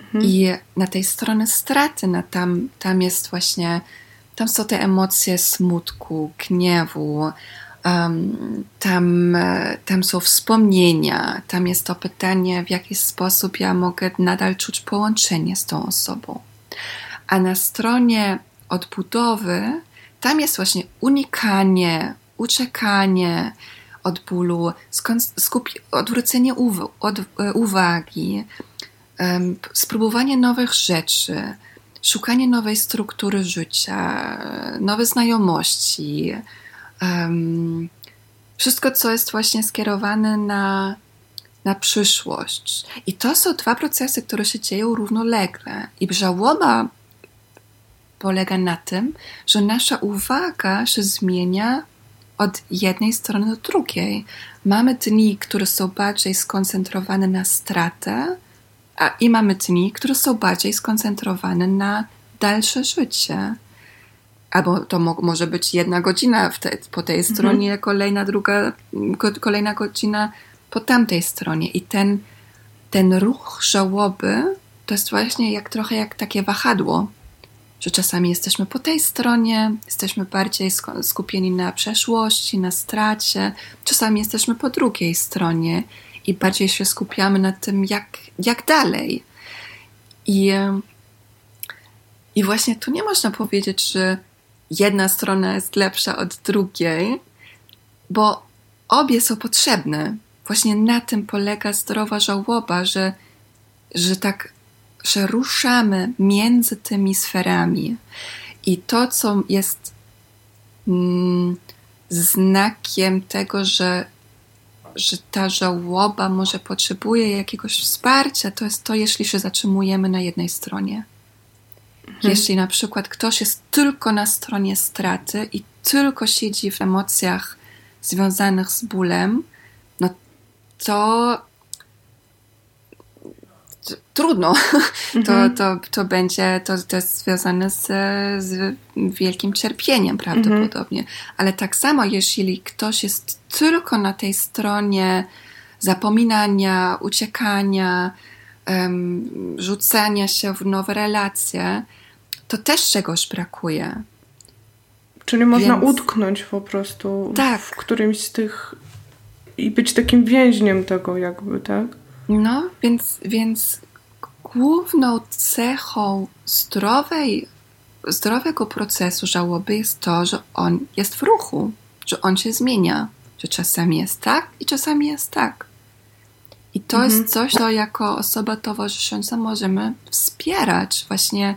Mhm. I na tej stronie straty, na tam, tam jest właśnie, tam są te emocje smutku, gniewu, tam, tam są wspomnienia, tam jest to pytanie, w jaki sposób ja mogę nadal czuć połączenie z tą osobą. A na stronie odbudowy tam jest właśnie unikanie, uciekanie od bólu, skupi- odwrócenie uw- od, e, uwagi, um, spróbowanie nowych rzeczy, szukanie nowej struktury życia, nowe znajomości. Um, wszystko, co jest właśnie skierowane na, na przyszłość. I to są dwa procesy, które się dzieją równolegle. I żałoba polega na tym, że nasza uwaga się zmienia od jednej strony do drugiej. Mamy dni, które są bardziej skoncentrowane na stratę, a i mamy dni, które są bardziej skoncentrowane na dalsze życie. Albo to mo może być jedna godzina te, po tej mhm. stronie, kolejna druga, kolejna godzina po tamtej stronie. I ten, ten ruch żałoby to jest właśnie jak trochę jak takie wahadło że czasami jesteśmy po tej stronie, jesteśmy bardziej skupieni na przeszłości, na stracie, czasami jesteśmy po drugiej stronie i bardziej się skupiamy na tym, jak, jak dalej. I, I właśnie tu nie można powiedzieć, że jedna strona jest lepsza od drugiej, bo obie są potrzebne. Właśnie na tym polega zdrowa żałoba, że, że tak że ruszamy między tymi sferami. I to, co jest mm, znakiem tego, że, że ta żałoba może potrzebuje jakiegoś wsparcia, to jest to, jeśli się zatrzymujemy na jednej stronie. Mhm. Jeśli na przykład ktoś jest tylko na stronie straty i tylko siedzi w emocjach związanych z bólem, no to trudno. Mhm. To, to, to będzie, to, to jest związane z, z wielkim cierpieniem prawdopodobnie. Mhm. Ale tak samo, jeśli ktoś jest tylko na tej stronie zapominania, uciekania, um, rzucania się w nowe relacje, to też czegoś brakuje. Czyli można Więc... utknąć po prostu tak. w którymś z tych i być takim więźniem tego jakby, tak? No, więc, więc główną cechą zdrowej, zdrowego procesu żałoby jest to, że on jest w ruchu, że on się zmienia, że czasami jest tak i czasami jest tak. I to mhm. jest coś, co jako osoba towarzysząca możemy wspierać. Właśnie,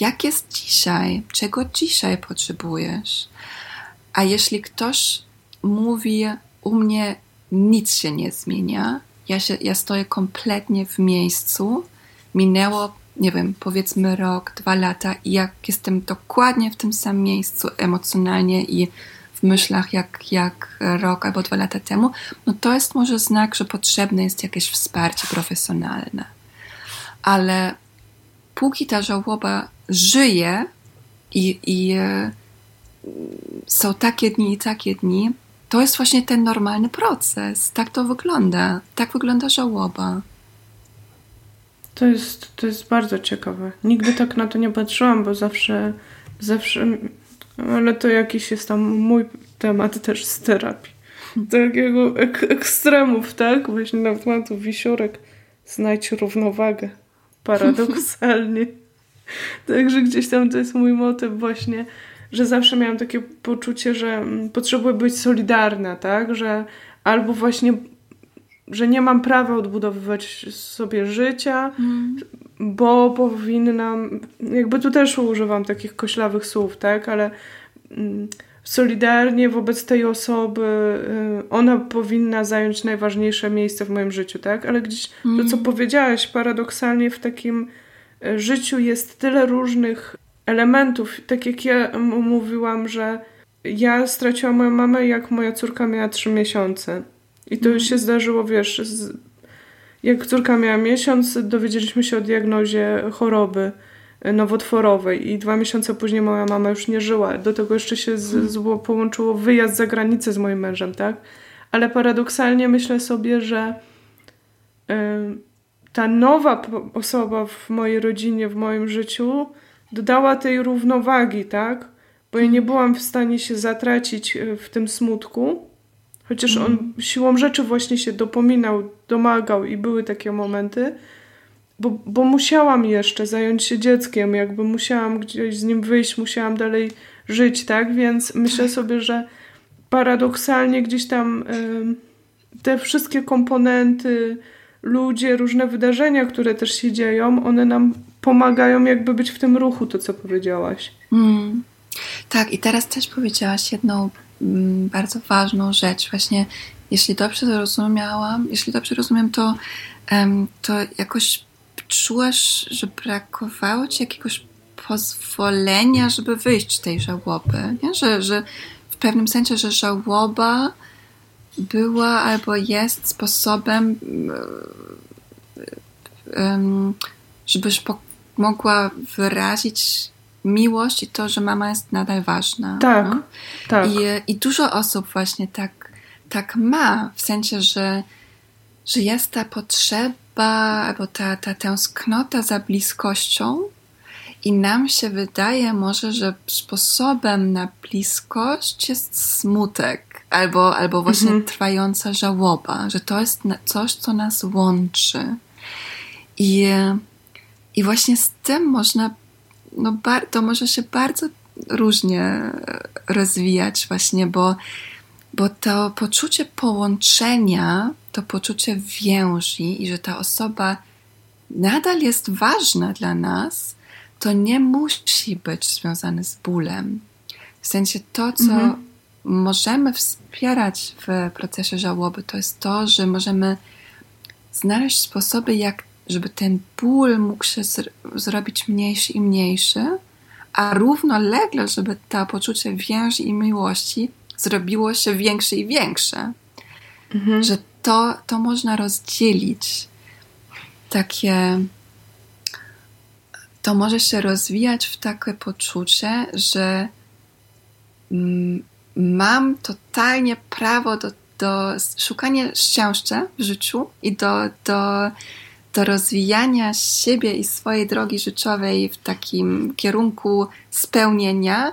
jak jest dzisiaj, czego dzisiaj potrzebujesz. A jeśli ktoś mówi, u mnie nic się nie zmienia, ja, się, ja stoję kompletnie w miejscu. Minęło, nie wiem, powiedzmy rok, dwa lata i jak jestem dokładnie w tym samym miejscu emocjonalnie i w myślach jak, jak rok albo dwa lata temu, no to jest może znak, że potrzebne jest jakieś wsparcie profesjonalne. Ale póki ta żałoba żyje i, i e, są takie dni i takie dni, to jest właśnie ten normalny proces. Tak to wygląda. Tak wygląda żałoba. To jest, to jest bardzo ciekawe. Nigdy tak na to nie patrzyłam, bo zawsze, zawsze, ale to jakiś jest tam mój temat też z terapii. Takiego ek ekstremów, tak? Właśnie nawet mam tu wisiorek. Znajdź równowagę. Paradoksalnie. Także gdzieś tam to jest mój motyw właśnie że zawsze miałam takie poczucie, że mm, potrzebuję być solidarna, tak? Że albo właśnie, że nie mam prawa odbudowywać sobie życia, mm. bo powinnam, jakby tu też używam takich koślawych słów, tak? Ale mm, solidarnie wobec tej osoby, y, ona powinna zająć najważniejsze miejsce w moim życiu, tak? Ale gdzieś mm. to, co mm. powiedziałaś, paradoksalnie w takim życiu jest tyle różnych elementów. Tak jak ja mówiłam, że ja straciłam moją mamę, jak moja córka miała trzy miesiące. I to już się mhm. zdarzyło, wiesz, z... jak córka miała miesiąc, dowiedzieliśmy się o diagnozie choroby nowotworowej i dwa miesiące później moja mama już nie żyła. Do tego jeszcze się z, mhm. z, połączyło wyjazd za granicę z moim mężem, tak? Ale paradoksalnie myślę sobie, że y, ta nowa osoba w mojej rodzinie, w moim życiu dodała tej równowagi, tak? Bo ja nie byłam w stanie się zatracić e, w tym smutku, chociaż on mhm. siłą rzeczy właśnie się dopominał, domagał i były takie momenty, bo, bo musiałam jeszcze zająć się dzieckiem, jakby musiałam gdzieś z nim wyjść, musiałam dalej żyć, tak? Więc myślę tak. sobie, że paradoksalnie gdzieś tam y, te wszystkie komponenty, ludzie, różne wydarzenia, które też się dzieją, one nam pomagają jakby być w tym ruchu, to co powiedziałaś. Mm. Tak, i teraz też powiedziałaś jedną mm, bardzo ważną rzecz. Właśnie, jeśli dobrze zrozumiałam, jeśli dobrze rozumiem, to, um, to jakoś czułaś, że brakowało ci jakiegoś pozwolenia, żeby wyjść z tej żałoby. Nie? Że, że w pewnym sensie, że żałoba była albo jest sposobem, żebyś mogła wyrazić miłość i to, że mama jest nadal ważna. Tak, no? tak. I, I dużo osób właśnie tak, tak ma, w sensie, że, że jest ta potrzeba albo ta, ta tęsknota za bliskością i nam się wydaje może, że sposobem na bliskość jest smutek albo, albo właśnie mhm. trwająca żałoba, że to jest coś, co nas łączy. I i właśnie z tym można, no to może się bardzo różnie rozwijać właśnie, bo, bo to poczucie połączenia, to poczucie więzi i że ta osoba nadal jest ważna dla nas, to nie musi być związane z bólem. W sensie to, co mhm. Możemy wspierać w procesie żałoby, to jest to, że możemy znaleźć sposoby, jak żeby ten ból mógł się zrobić mniejszy i mniejszy, a równolegle, żeby to poczucie więzi i miłości zrobiło się większe i większe. Mhm. Że to, to można rozdzielić. Takie. To może się rozwijać w takie poczucie, że mam totalnie prawo do, do szukania szczęścia w życiu i do, do do rozwijania siebie i swojej drogi życiowej w takim kierunku spełnienia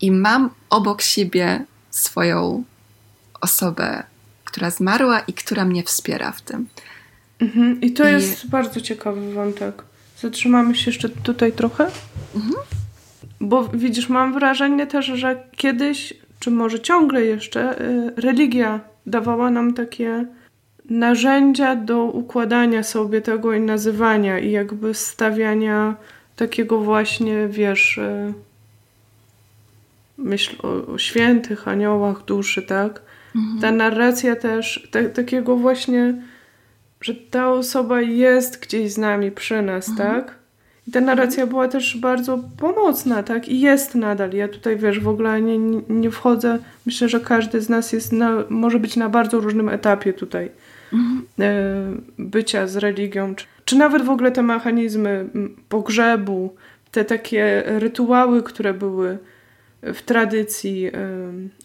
i mam obok siebie swoją osobę, która zmarła i która mnie wspiera w tym. Mhm. I to I... jest bardzo ciekawy wątek. Zatrzymamy się jeszcze tutaj trochę. Mhm. Bo widzisz, mam wrażenie też, że kiedyś, czy może ciągle jeszcze, y, religia dawała nam takie narzędzia do układania sobie tego i nazywania i jakby stawiania takiego właśnie, wiesz, e, myśl o, o świętych, aniołach, duszy, tak? Mhm. Ta narracja też ta, takiego właśnie, że ta osoba jest gdzieś z nami, przy nas, mhm. tak? I ta narracja była też bardzo pomocna, tak? I jest nadal. Ja tutaj, wiesz, w ogóle nie, nie wchodzę. Myślę, że każdy z nas jest na, może być na bardzo różnym etapie tutaj mhm. bycia z religią, czy, czy nawet w ogóle te mechanizmy pogrzebu, te takie rytuały, które były w tradycji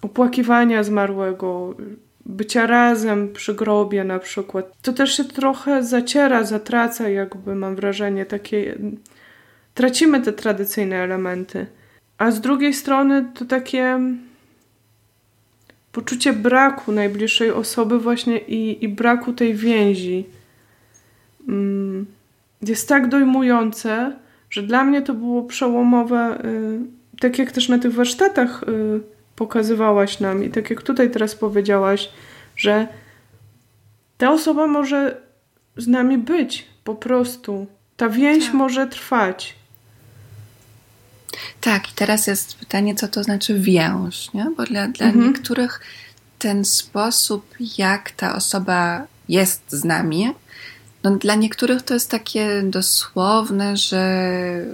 opłakiwania zmarłego, bycia razem przy grobie na przykład. To też się trochę zaciera, zatraca, jakby mam wrażenie, takie. Tracimy te tradycyjne elementy. A z drugiej strony to takie poczucie braku najbliższej osoby właśnie i, i braku tej więzi mm, jest tak dojmujące, że dla mnie to było przełomowe y, tak jak też na tych warsztatach y, pokazywałaś nam i tak jak tutaj teraz powiedziałaś, że ta osoba może z nami być po prostu. Ta więź tak. może trwać. Tak, i teraz jest pytanie, co to znaczy więź, nie? Bo dla, dla mhm. niektórych ten sposób, jak ta osoba jest z nami, no dla niektórych to jest takie dosłowne, że,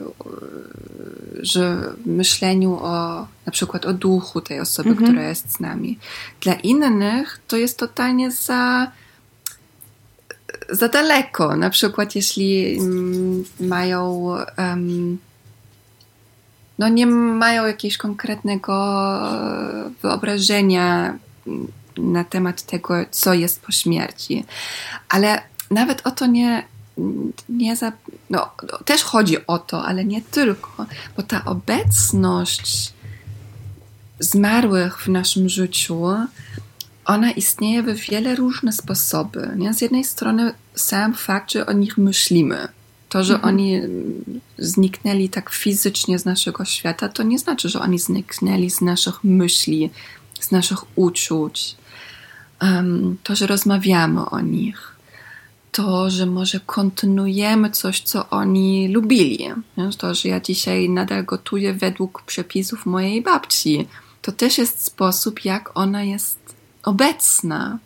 że w myśleniu o na przykład o duchu tej osoby, mhm. która jest z nami. Dla innych to jest totalnie za za daleko. Na przykład jeśli mm, mają um, no nie mają jakiegoś konkretnego wyobrażenia na temat tego, co jest po śmierci. Ale nawet o to nie, nie za, no, też chodzi o to, ale nie tylko, bo ta obecność zmarłych w naszym życiu, ona istnieje w wiele różne sposoby. Nie? Z jednej strony sam fakt, że o nich myślimy, to, że mhm. oni zniknęli tak fizycznie z naszego świata, to nie znaczy, że oni zniknęli z naszych myśli, z naszych uczuć. Um, to, że rozmawiamy o nich, to, że może kontynuujemy coś, co oni lubili. To, że ja dzisiaj nadal gotuję według przepisów mojej babci, to też jest sposób, jak ona jest obecna.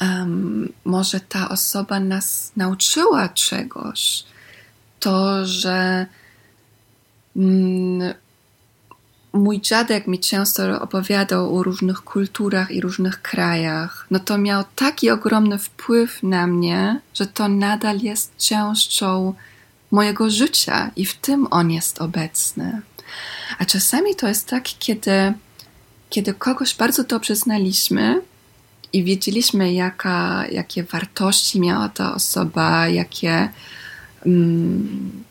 Um, może ta osoba nas nauczyła czegoś. To, że mm, mój dziadek mi często opowiadał o różnych kulturach i różnych krajach, no to miał taki ogromny wpływ na mnie, że to nadal jest częścią mojego życia i w tym on jest obecny. A czasami to jest tak, kiedy, kiedy kogoś bardzo dobrze znaliśmy i wiedzieliśmy, jaka, jakie wartości miała ta osoba, jakie. Mm,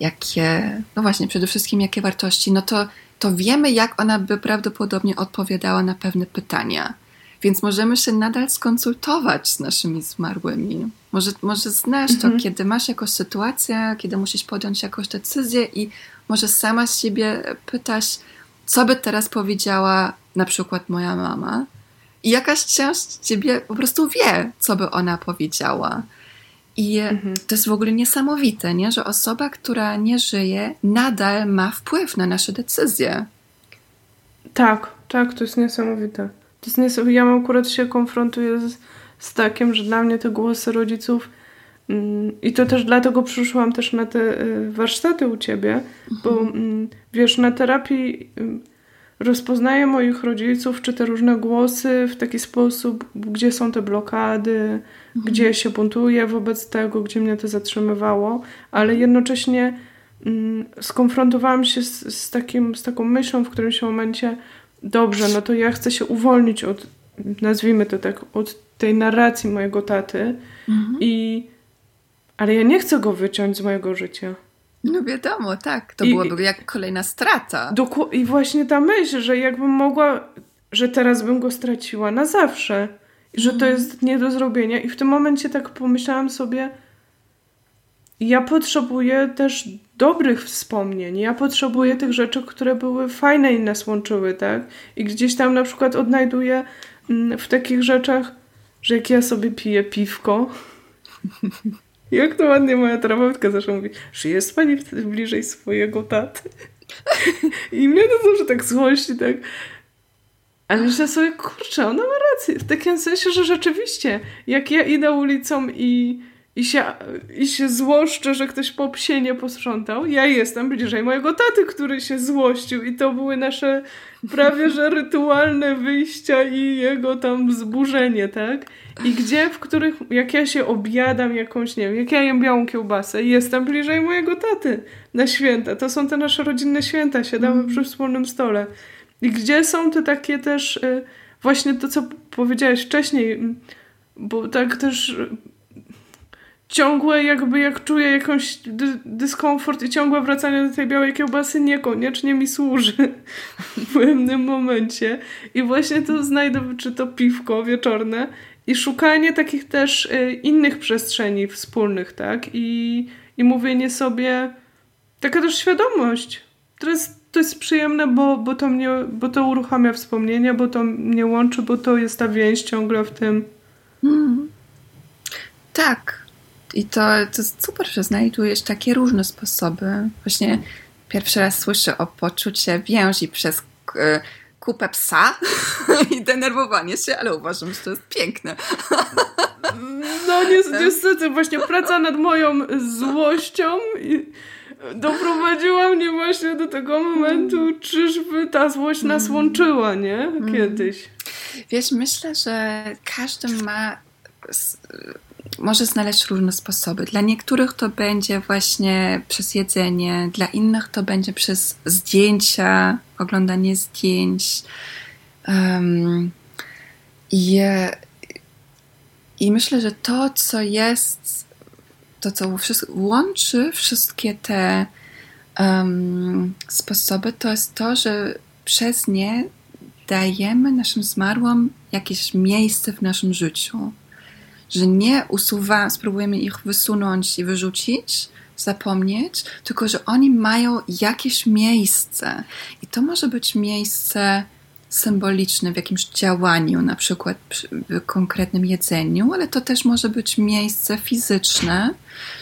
jakie, no właśnie, przede wszystkim jakie wartości, no to to wiemy, jak ona by prawdopodobnie odpowiadała na pewne pytania. Więc możemy się nadal skonsultować z naszymi zmarłymi. Może, może znasz mhm. to, kiedy masz jakąś sytuację, kiedy musisz podjąć jakąś decyzję i może sama z siebie pytasz, co by teraz powiedziała na przykład moja mama. I jakaś część ciebie po prostu wie, co by ona powiedziała. I mhm. to jest w ogóle niesamowite, nie? że osoba, która nie żyje, nadal ma wpływ na nasze decyzje. Tak, tak, to jest niesamowite. To jest niesamowite. Ja akurat się konfrontuję z, z takim, że dla mnie te głosy rodziców mm, i to też dlatego przyszłam też na te y, warsztaty u ciebie, mhm. bo mm, wiesz, na terapii rozpoznaję moich rodziców, czy te różne głosy w taki sposób, gdzie są te blokady, mhm. gdzie się buntuję wobec tego, gdzie mnie to zatrzymywało, ale jednocześnie mm, skonfrontowałam się z, z, takim, z taką myślą w którymś momencie, dobrze, no to ja chcę się uwolnić od, nazwijmy to tak, od tej narracji mojego taty mhm. i ale ja nie chcę go wyciąć z mojego życia. No wiadomo, tak. To I, byłoby jak kolejna strata. I właśnie ta myśl, że jakbym mogła, że teraz bym go straciła na zawsze. Że to jest nie do zrobienia. I w tym momencie tak pomyślałam sobie, ja potrzebuję też dobrych wspomnień. Ja potrzebuję tych rzeczy, które były fajne i nas łączyły, tak? I gdzieś tam na przykład odnajduję mm, w takich rzeczach, że jak ja sobie piję piwko, Jak to ładnie moja terapeutka zawsze mówi, że jest pani bliżej swojego taty. I mnie to zawsze tak złości, tak. Ale myślę sobie, kurczę, ona ma rację. W takim sensie, że rzeczywiście, jak ja idę ulicą i, i, się, i się złoszczę, że ktoś po psie nie posprzątał, ja jestem bliżej mojego taty, który się złościł i to były nasze prawie że rytualne wyjścia i jego tam wzburzenie, tak? I gdzie, w których, jak ja się objadam jakąś, nie wiem, jak ja jem białą kiełbasę jestem bliżej mojego taty na święta. To są te nasze rodzinne święta, siadamy mm. przy wspólnym stole. I gdzie są te takie też, y, właśnie to, co powiedziałeś wcześniej, bo tak też ciągłe jakby jak czuję jakąś dy dyskomfort i ciągłe wracanie do tej białej kiełbasy niekoniecznie mi służy w pewnym momencie. I właśnie tu znajdę, czy to piwko wieczorne i szukanie takich też y, innych przestrzeni wspólnych, tak? I, i mówienie sobie, taka też świadomość. To jest, to jest przyjemne, bo, bo, to mnie, bo to uruchamia wspomnienia, bo to mnie łączy, bo to jest ta więź ciągle w tym. Mm. Tak. I to, to jest super, że znajdujesz takie różne sposoby. Właśnie pierwszy raz słyszę o poczucie więzi przez kupę psa i denerwowanie się, ale uważam, że to jest piękne. No niestety, właśnie praca nad moją złością doprowadziła mnie właśnie do tego momentu, czyżby ta złość nas mm. łączyła, nie? Mm. Kiedyś. Wiesz, myślę, że każdy ma może znaleźć różne sposoby. Dla niektórych to będzie właśnie przez jedzenie, dla innych to będzie przez zdjęcia, oglądanie zdjęć. Um, i, I myślę, że to, co jest, to, co łączy wszystkie te um, sposoby, to jest to, że przez nie dajemy naszym zmarłym jakieś miejsce w naszym życiu że nie usuwa, spróbujemy ich wysunąć i wyrzucić, zapomnieć, tylko że oni mają jakieś miejsce. I to może być miejsce symboliczne w jakimś działaniu, na przykład w konkretnym jedzeniu, ale to też może być miejsce fizyczne,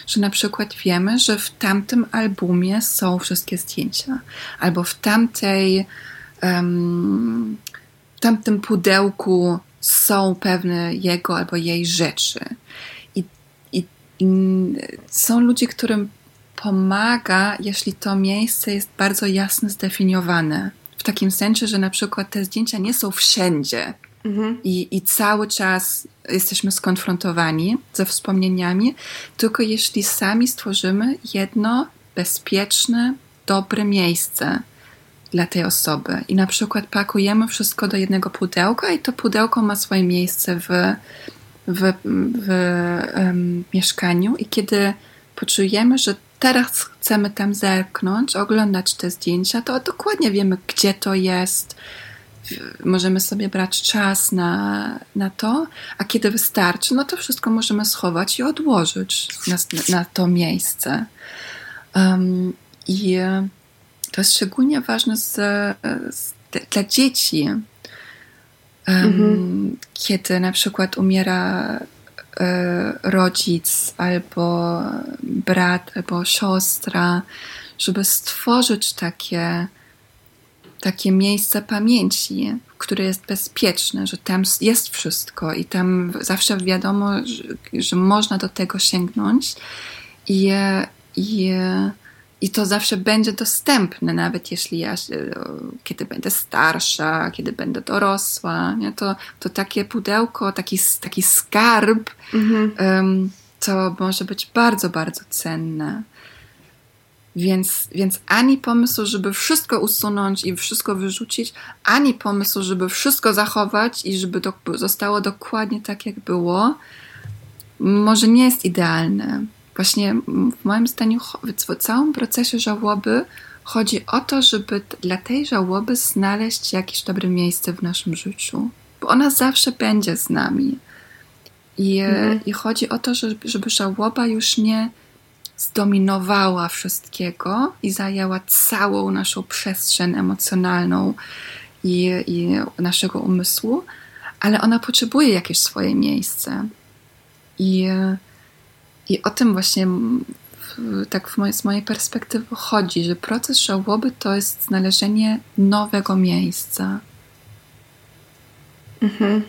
że na przykład wiemy, że w tamtym albumie są wszystkie zdjęcia, albo w tamtej, um, w tamtym pudełku są pewne jego albo jej rzeczy. I, I, są ludzie, którym pomaga, jeśli to miejsce jest bardzo jasno zdefiniowane. W takim sensie, że na przykład te zdjęcia nie są wszędzie. Mhm. I, I cały czas jesteśmy skonfrontowani ze wspomnieniami, tylko jeśli sami stworzymy jedno bezpieczne, dobre miejsce, dla tej osoby. I na przykład pakujemy wszystko do jednego pudełka i to pudełko ma swoje miejsce w, w, w um, mieszkaniu i kiedy poczujemy, że teraz chcemy tam zerknąć, oglądać te zdjęcia, to dokładnie wiemy, gdzie to jest. Możemy sobie brać czas na, na to, a kiedy wystarczy, no to wszystko możemy schować i odłożyć na, na to miejsce. Um, I to jest szczególnie ważne z, z, dla dzieci. Um, mhm. Kiedy na przykład umiera e, rodzic, albo brat, albo siostra, żeby stworzyć takie, takie miejsce pamięci, które jest bezpieczne, że tam jest wszystko i tam zawsze wiadomo, że, że można do tego sięgnąć. I, i i to zawsze będzie dostępne, nawet jeśli ja, kiedy będę starsza, kiedy będę dorosła, nie? To, to takie pudełko, taki, taki skarb, mhm. um, to może być bardzo, bardzo cenne. Więc, więc ani pomysł, żeby wszystko usunąć i wszystko wyrzucić, ani pomysł, żeby wszystko zachować i żeby to zostało dokładnie tak, jak było, może nie jest idealne. Właśnie w moim zdaniu w całym procesie żałoby chodzi o to, żeby dla tej żałoby znaleźć jakieś dobre miejsce w naszym życiu, bo ona zawsze będzie z nami. I, mhm. i chodzi o to, żeby, żeby żałoba już nie zdominowała wszystkiego i zajęła całą naszą przestrzeń emocjonalną i, i naszego umysłu, ale ona potrzebuje jakieś swoje miejsce. I i o tym właśnie tak w z mojej perspektywy chodzi, że proces żałoby to jest znalezienie nowego miejsca. Mhm.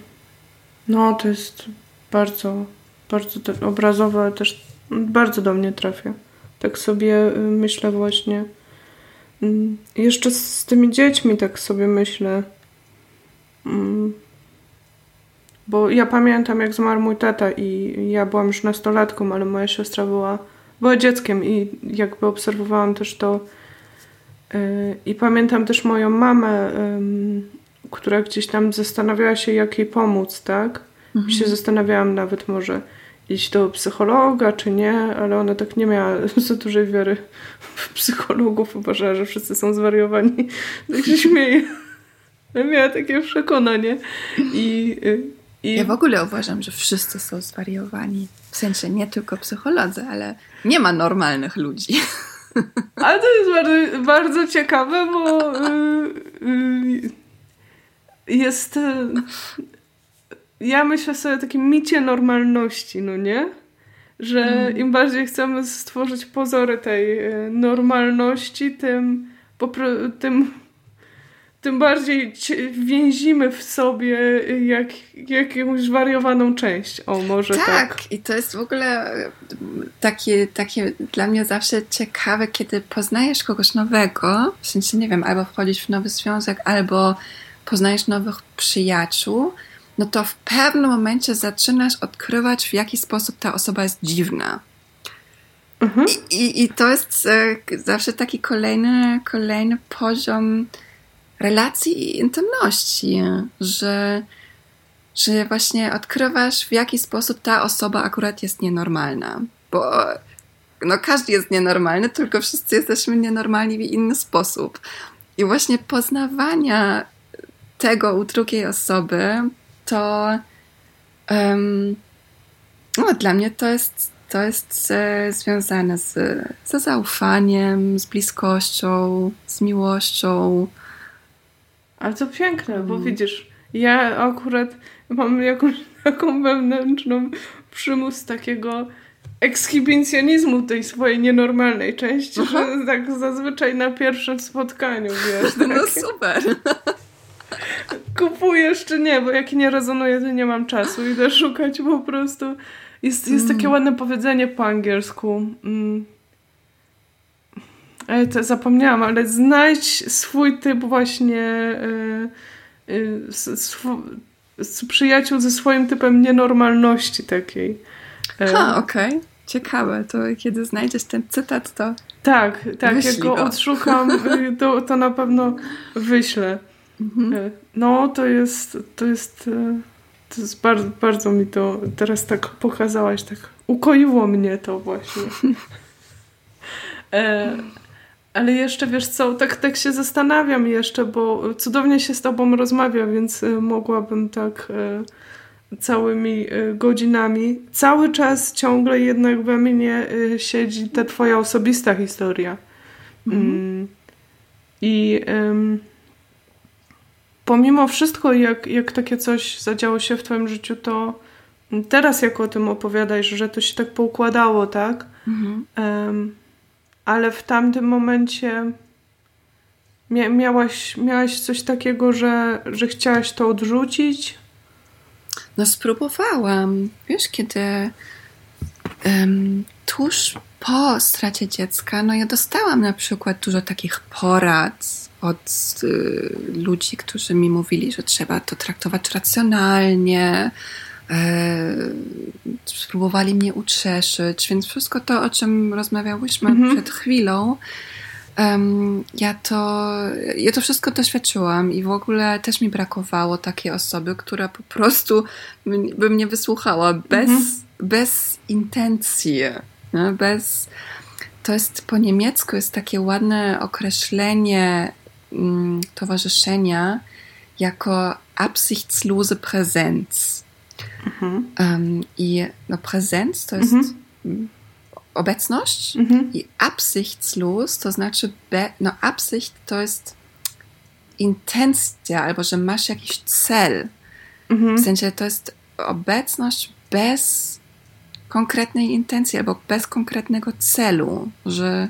No, to jest bardzo, bardzo obrazowe, też bardzo do mnie trafia. Tak sobie y, myślę właśnie. Mm, jeszcze z tymi dziećmi tak sobie myślę. Bo ja pamiętam, jak zmarł mój tata i ja byłam już nastolatką, ale moja siostra była, była dzieckiem i jakby obserwowałam też to. Yy, I pamiętam też moją mamę, yy, która gdzieś tam zastanawiała się, jak jej pomóc, tak? Mhm. I się zastanawiałam nawet może iść do psychologa, czy nie, ale ona tak nie miała za dużej wiary w psychologów, uważała, że wszyscy są zwariowani. Tak się śmieje. Miała takie przekonanie. I, y, i... Ja w ogóle uważam, że wszyscy są zwariowani. W sensie nie tylko psycholodzy, ale nie ma normalnych ludzi. Ale to jest bardzo, bardzo ciekawe, bo yy, yy, jest. Yy, ja myślę sobie o takim micie normalności, no nie? Że mm. im bardziej chcemy stworzyć pozory tej y, normalności, tym, tym tym bardziej więzimy w sobie jak, jakąś wariowaną część. O, może tak. Tak, i to jest w ogóle takie, takie dla mnie zawsze ciekawe, kiedy poznajesz kogoś nowego, w sensie, nie wiem, albo wchodzisz w nowy związek, albo poznajesz nowych przyjaciół, no to w pewnym momencie zaczynasz odkrywać, w jaki sposób ta osoba jest dziwna. Mhm. I, i, I to jest e, zawsze taki kolejny, kolejny poziom relacji i intymności, że, że właśnie odkrywasz, w jaki sposób ta osoba akurat jest nienormalna. Bo no, każdy jest nienormalny, tylko wszyscy jesteśmy nienormalni w inny sposób. I właśnie poznawania tego u drugiej osoby, to um, no, dla mnie to jest, to jest e, związane z, ze zaufaniem, z bliskością, z miłością. Ale to piękne, mm. bo widzisz, ja akurat mam jakąś taką wewnętrzną przymus takiego ekshibicjonizmu tej swojej nienormalnej części, Aha. że tak zazwyczaj na pierwszym spotkaniu, wiesz. No takie... super. Kupujesz czy nie, bo jak nie rezonuje, to nie mam czasu. Idę szukać po prostu. Jest, jest mm. takie ładne powiedzenie po angielsku. Mm to zapomniałam, ale znajdź swój typ właśnie yy, yy, sw przyjaciół ze swoim typem nienormalności takiej. Ha, okej. Okay. Ciekawe, to kiedy znajdziesz ten cytat, to. Tak, tak, jak go, go odszukam, y, to, to na pewno wyślę. Mhm. No, to jest, to jest, to jest bardzo, bardzo mi to teraz tak pokazałaś, tak ukoiło mnie to właśnie. e, ale jeszcze wiesz co, tak, tak się zastanawiam jeszcze, bo cudownie się z tobą rozmawia, więc y, mogłabym tak y, całymi y, godzinami. Cały czas ciągle jednak we mnie siedzi ta twoja osobista historia. Mhm. Mm. I pomimo wszystko, jak, jak takie coś zadziało się w twoim życiu, to teraz jak o tym opowiadasz, że to się tak poukładało, tak? Mhm ale w tamtym momencie mia miałaś, miałaś coś takiego, że, że chciałaś to odrzucić? No spróbowałam. Wiesz, kiedy um, tuż po stracie dziecka, no ja dostałam na przykład dużo takich porad od y, ludzi, którzy mi mówili, że trzeba to traktować racjonalnie, spróbowali mnie utrzeszyć, więc wszystko to, o czym rozmawiałyśmy mhm. przed chwilą, um, ja, to, ja to wszystko doświadczyłam i w ogóle też mi brakowało takiej osoby, która po prostu by mnie wysłuchała bez, mhm. bez intencji, bez... To jest po niemiecku jest takie ładne określenie mm, towarzyszenia jako absichtslose Präsenz. Mhm. Um, I no, Präsenz to jest mhm. obecność mhm. i absichtslos to znaczy, be, no Absicht to jest intencja, albo że masz jakiś cel. Mhm. W sensie to jest obecność bez konkretnej intencji, albo bez konkretnego celu, że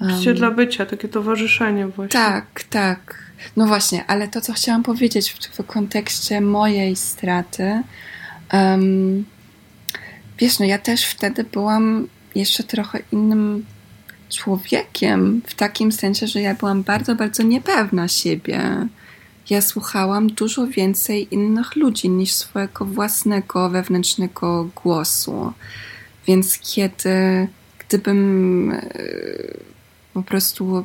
um, dla bycia, takie towarzyszenie właśnie. Tak, tak. No właśnie, ale to, co chciałam powiedzieć w, w kontekście mojej straty, um, wiesz, no ja też wtedy byłam jeszcze trochę innym człowiekiem, w takim sensie, że ja byłam bardzo, bardzo niepewna siebie. Ja słuchałam dużo więcej innych ludzi niż swojego własnego wewnętrznego głosu. Więc kiedy, gdybym e, po prostu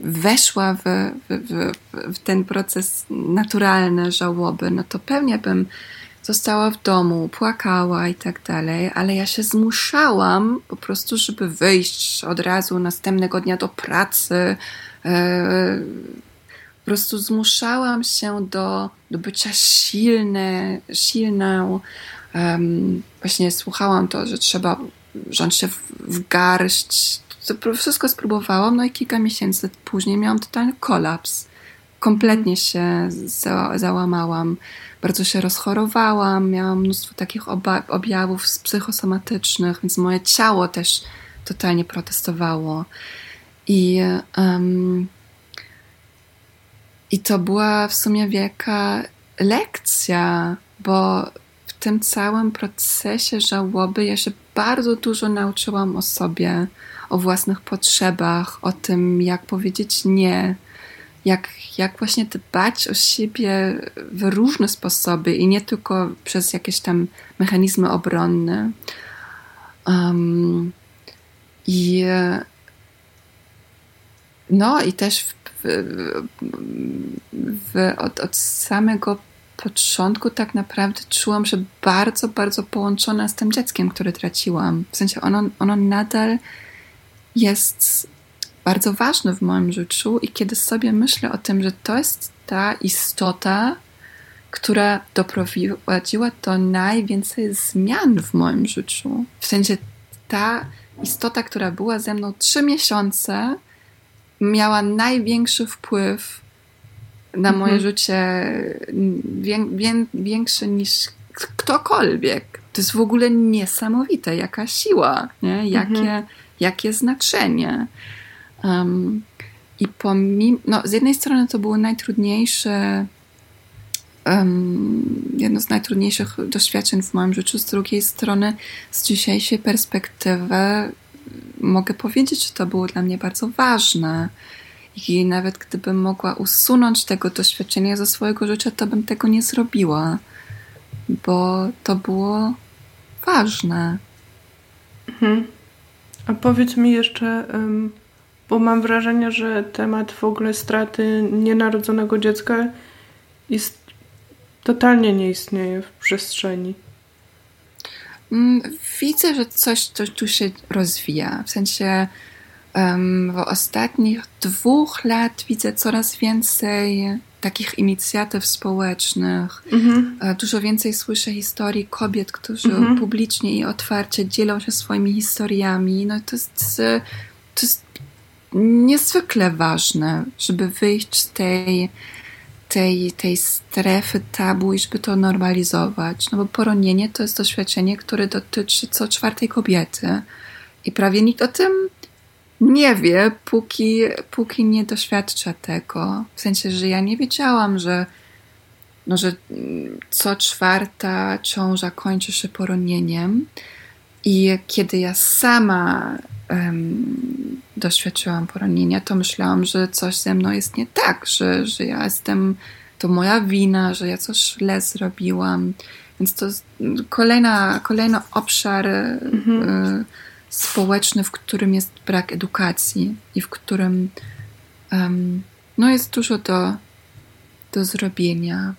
weszła w, w, w, ten proces naturalny żałoby, no to pewnie bym została w domu, płakała i tak dalej, ale ja się zmuszałam po prostu, żeby wyjść od razu następnego dnia do pracy. E, po prostu zmuszałam się do, do bycia silne, silną. właśnie słuchałam to, że trzeba wziąć się w garść, wszystko spróbowałam, no i kilka miesięcy później miałam totalny kolaps. Kompletnie się za, załamałam, bardzo się rozchorowałam, miałam mnóstwo takich objawów psychosomatycznych, więc moje ciało też totalnie protestowało. I, um, i to była w sumie wielka lekcja, bo w tym całym procesie żałoby ja się bardzo dużo nauczyłam o sobie, o własnych potrzebach, o tym, jak powiedzieć nie, jak, jak właśnie dbać o siebie w różne sposoby i nie tylko przez jakieś tam mechanizmy obronne. Um, I no i też w, w, w, od, od samego początku tak naprawdę czułam się bardzo, bardzo połączona z tym dzieckiem, które traciłam. W sensie ono, ono nadal jest bardzo ważne w moim życiu i kiedy sobie myślę o tym, że to jest ta istota, która doprowadziła do najwięcej zmian w moim życiu. W sensie ta istota, która była ze mną trzy miesiące, miała największy wpływ na moje mhm. życie, wię, wię, większy niż ktokolwiek. To jest w ogóle niesamowite, jaka siła, nie? Jakie, mhm. Jakie znaczenie. Um, I pomimo, no, z jednej strony to było najtrudniejsze, um, jedno z najtrudniejszych doświadczeń w moim życiu, z drugiej strony, z dzisiejszej perspektywy, mogę powiedzieć, że to było dla mnie bardzo ważne. I nawet gdybym mogła usunąć tego doświadczenia ze swojego życia, to bym tego nie zrobiła, bo to było ważne. Mhm. A powiedz mi jeszcze, bo mam wrażenie, że temat w ogóle straty nienarodzonego dziecka jest totalnie nie istnieje w przestrzeni. Mm, widzę, że coś, tu się rozwija. W sensie w ostatnich dwóch lat widzę coraz więcej takich inicjatyw społecznych. Mhm. E, dużo więcej słyszę historii kobiet, którzy mhm. publicznie i otwarcie dzielą się swoimi historiami. No to jest, to jest niezwykle ważne, żeby wyjść z tej tej, tej strefy tabu i żeby to normalizować. No bo poronienie to jest doświadczenie, które dotyczy co czwartej kobiety. I prawie nikt o tym nie wie, póki, póki nie doświadcza tego. W sensie, że ja nie wiedziałam, że, no, że co czwarta ciąża kończy się poronieniem. I kiedy ja sama um, doświadczyłam poronienia, to myślałam, że coś ze mną jest nie tak, że, że ja jestem, to moja wina, że ja coś źle zrobiłam. Więc to kolejna, kolejny obszar mhm. y, społeczny, w którym jest brak edukacji i w którym um, no jest dużo do, do zrobienia.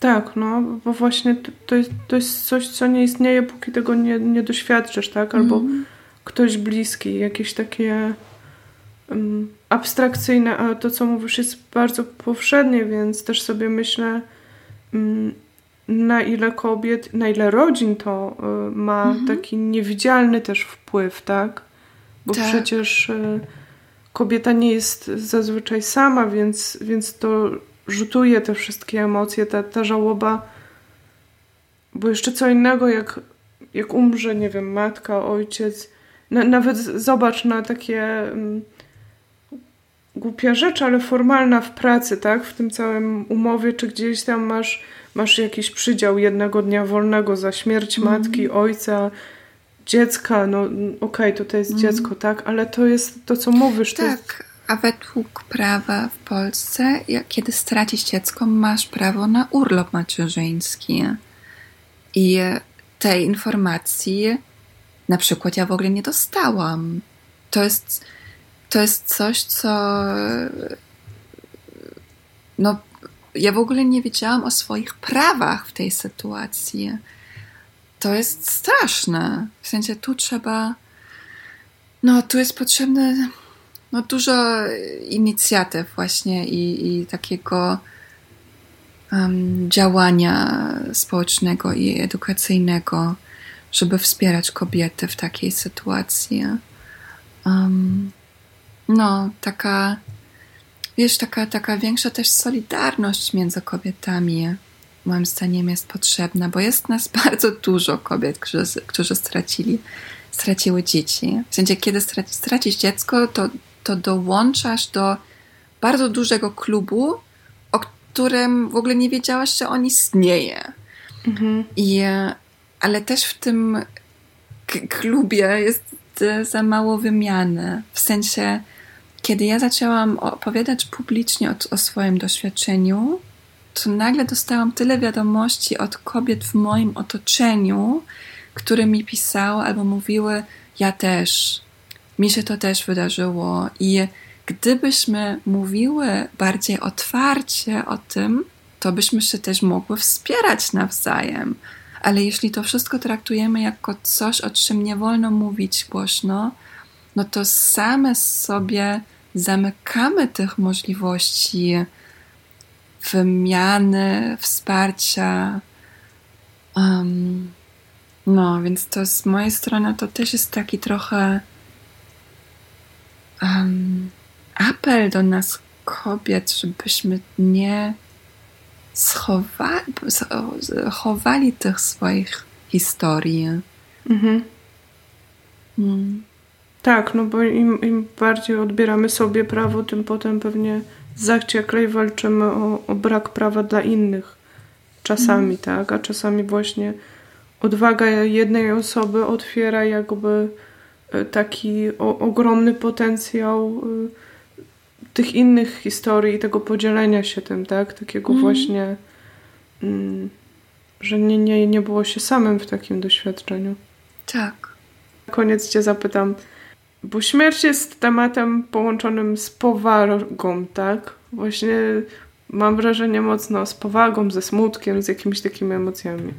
Tak, no, bo właśnie to, to, jest, to jest coś, co nie istnieje, póki tego nie, nie doświadczysz, tak? Albo mm ktoś bliski, jakieś takie um, abstrakcyjne, a to, co mówisz, jest bardzo powszednie, więc też sobie myślę, um, na ile kobiet, na ile rodzin to y, ma mhm. taki niewidzialny też wpływ, tak? Bo tak. przecież y, kobieta nie jest zazwyczaj sama, więc, więc to rzutuje te wszystkie emocje, ta, ta żałoba. Bo jeszcze co innego, jak, jak umrze, nie wiem, matka, ojciec, nawet zobacz na takie um, głupia rzecz, ale formalna w pracy, tak? W tym całym umowie, czy gdzieś tam masz, masz jakiś przydział jednego dnia wolnego za śmierć mm. matki, ojca, dziecka. No okej, okay, to to jest mm. dziecko, tak? Ale to jest to, co mówisz. Tak. Jest... A według prawa w Polsce, jak, kiedy stracisz dziecko, masz prawo na urlop macierzyński. I tej informacji na przykład ja w ogóle nie dostałam. To jest, to jest coś, co. No, ja w ogóle nie wiedziałam o swoich prawach w tej sytuacji. To jest straszne. W sensie tu trzeba. No, tu jest potrzebne no, dużo inicjatyw, właśnie i, i takiego um, działania społecznego i edukacyjnego żeby wspierać kobiety w takiej sytuacji. um, no, taka, wiesz, taka, taka większa też solidarność między kobietami moim zdaniem jest potrzebna, bo jest nas bardzo dużo kobiet, którzy, którzy stracili, straciły dzieci. W sensie, kiedy stracisz dziecko, to, to dołączasz do bardzo dużego klubu, o którym w ogóle nie wiedziałaś, że on istnieje. Mhm. I, ale też w tym klubie jest za mało wymiany. W sensie, kiedy ja zaczęłam opowiadać publicznie o, o swoim doświadczeniu, to nagle dostałam tyle wiadomości od kobiet w moim otoczeniu, które mi pisały albo mówiły: Ja też, mi się to też wydarzyło. I gdybyśmy mówiły bardziej otwarcie o tym, to byśmy się też mogły wspierać nawzajem. Ale jeśli to wszystko traktujemy jako coś, o czym nie wolno mówić głośno, no to same sobie zamykamy tych możliwości wymiany, wsparcia. Um, no, więc to z mojej strony to też jest taki trochę um, apel do nas kobiet, żebyśmy nie schowali, chowali tych swoich historii. Mhm. Mm. Tak, no bo im, im bardziej odbieramy sobie prawo, tym potem pewnie zaciekle walczymy o, o brak prawa dla innych. Czasami, mm. tak, a czasami właśnie odwaga jednej osoby otwiera jakby e, taki o, ogromny potencjał y, tych innych historii i tego podzielenia się tym, tak? Takiego mm. właśnie, mm, że nie, nie, nie było się samym w takim doświadczeniu. Tak. Na koniec cię zapytam, bo śmierć jest tematem połączonym z powagą, tak? Właśnie mam wrażenie mocno z powagą, ze smutkiem, z jakimiś takimi emocjami.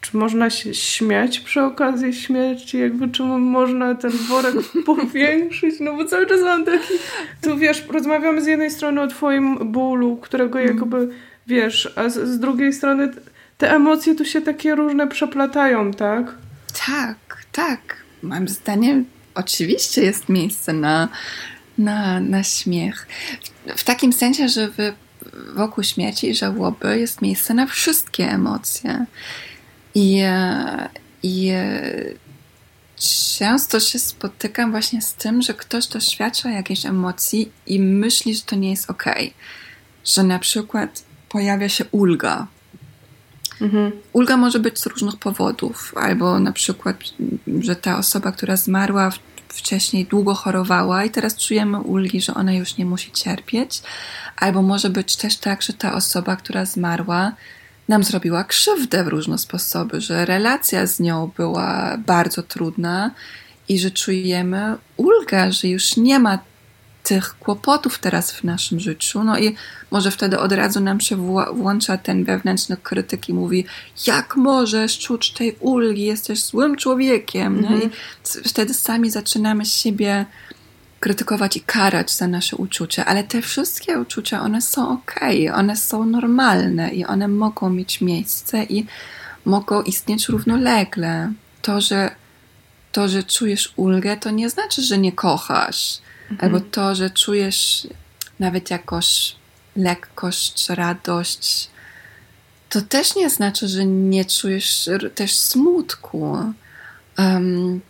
Czy można się śmiać przy okazji śmierci? Jakby czy można ten worek powiększyć? No bo cały czas mam taki... Tu wiesz, rozmawiamy z jednej strony o twoim bólu, którego mm. jakby wiesz, a z, z drugiej strony te emocje tu się takie różne przeplatają, tak? Tak, tak. Moim zdaniem oczywiście jest miejsce na, na, na śmiech. W, w takim sensie, że w, wokół śmierci i żałoby jest miejsce na wszystkie emocje. I, i często się spotykam właśnie z tym, że ktoś doświadcza jakiejś emocji i myśli, że to nie jest ok. Że na przykład pojawia się ulga. Mhm. Ulga może być z różnych powodów, albo na przykład, że ta osoba, która zmarła wcześniej długo chorowała i teraz czujemy ulgi, że ona już nie musi cierpieć, albo może być też tak, że ta osoba, która zmarła, nam zrobiła krzywdę w różne sposoby, że relacja z nią była bardzo trudna i że czujemy ulgę, że już nie ma tych kłopotów teraz w naszym życiu. No i może wtedy od razu nam się włącza ten wewnętrzny krytyk i mówi, jak możesz czuć tej ulgi, jesteś złym człowiekiem. No i wtedy sami zaczynamy siebie krytykować i karać za nasze uczucia, ale te wszystkie uczucia, one są ok, one są normalne i one mogą mieć miejsce i mogą istnieć równolegle. To, że, to, że czujesz ulgę, to nie znaczy, że nie kochasz, mhm. Albo to, że czujesz nawet jakoś lekkość, radość, to też nie znaczy, że nie czujesz też smutku. Um,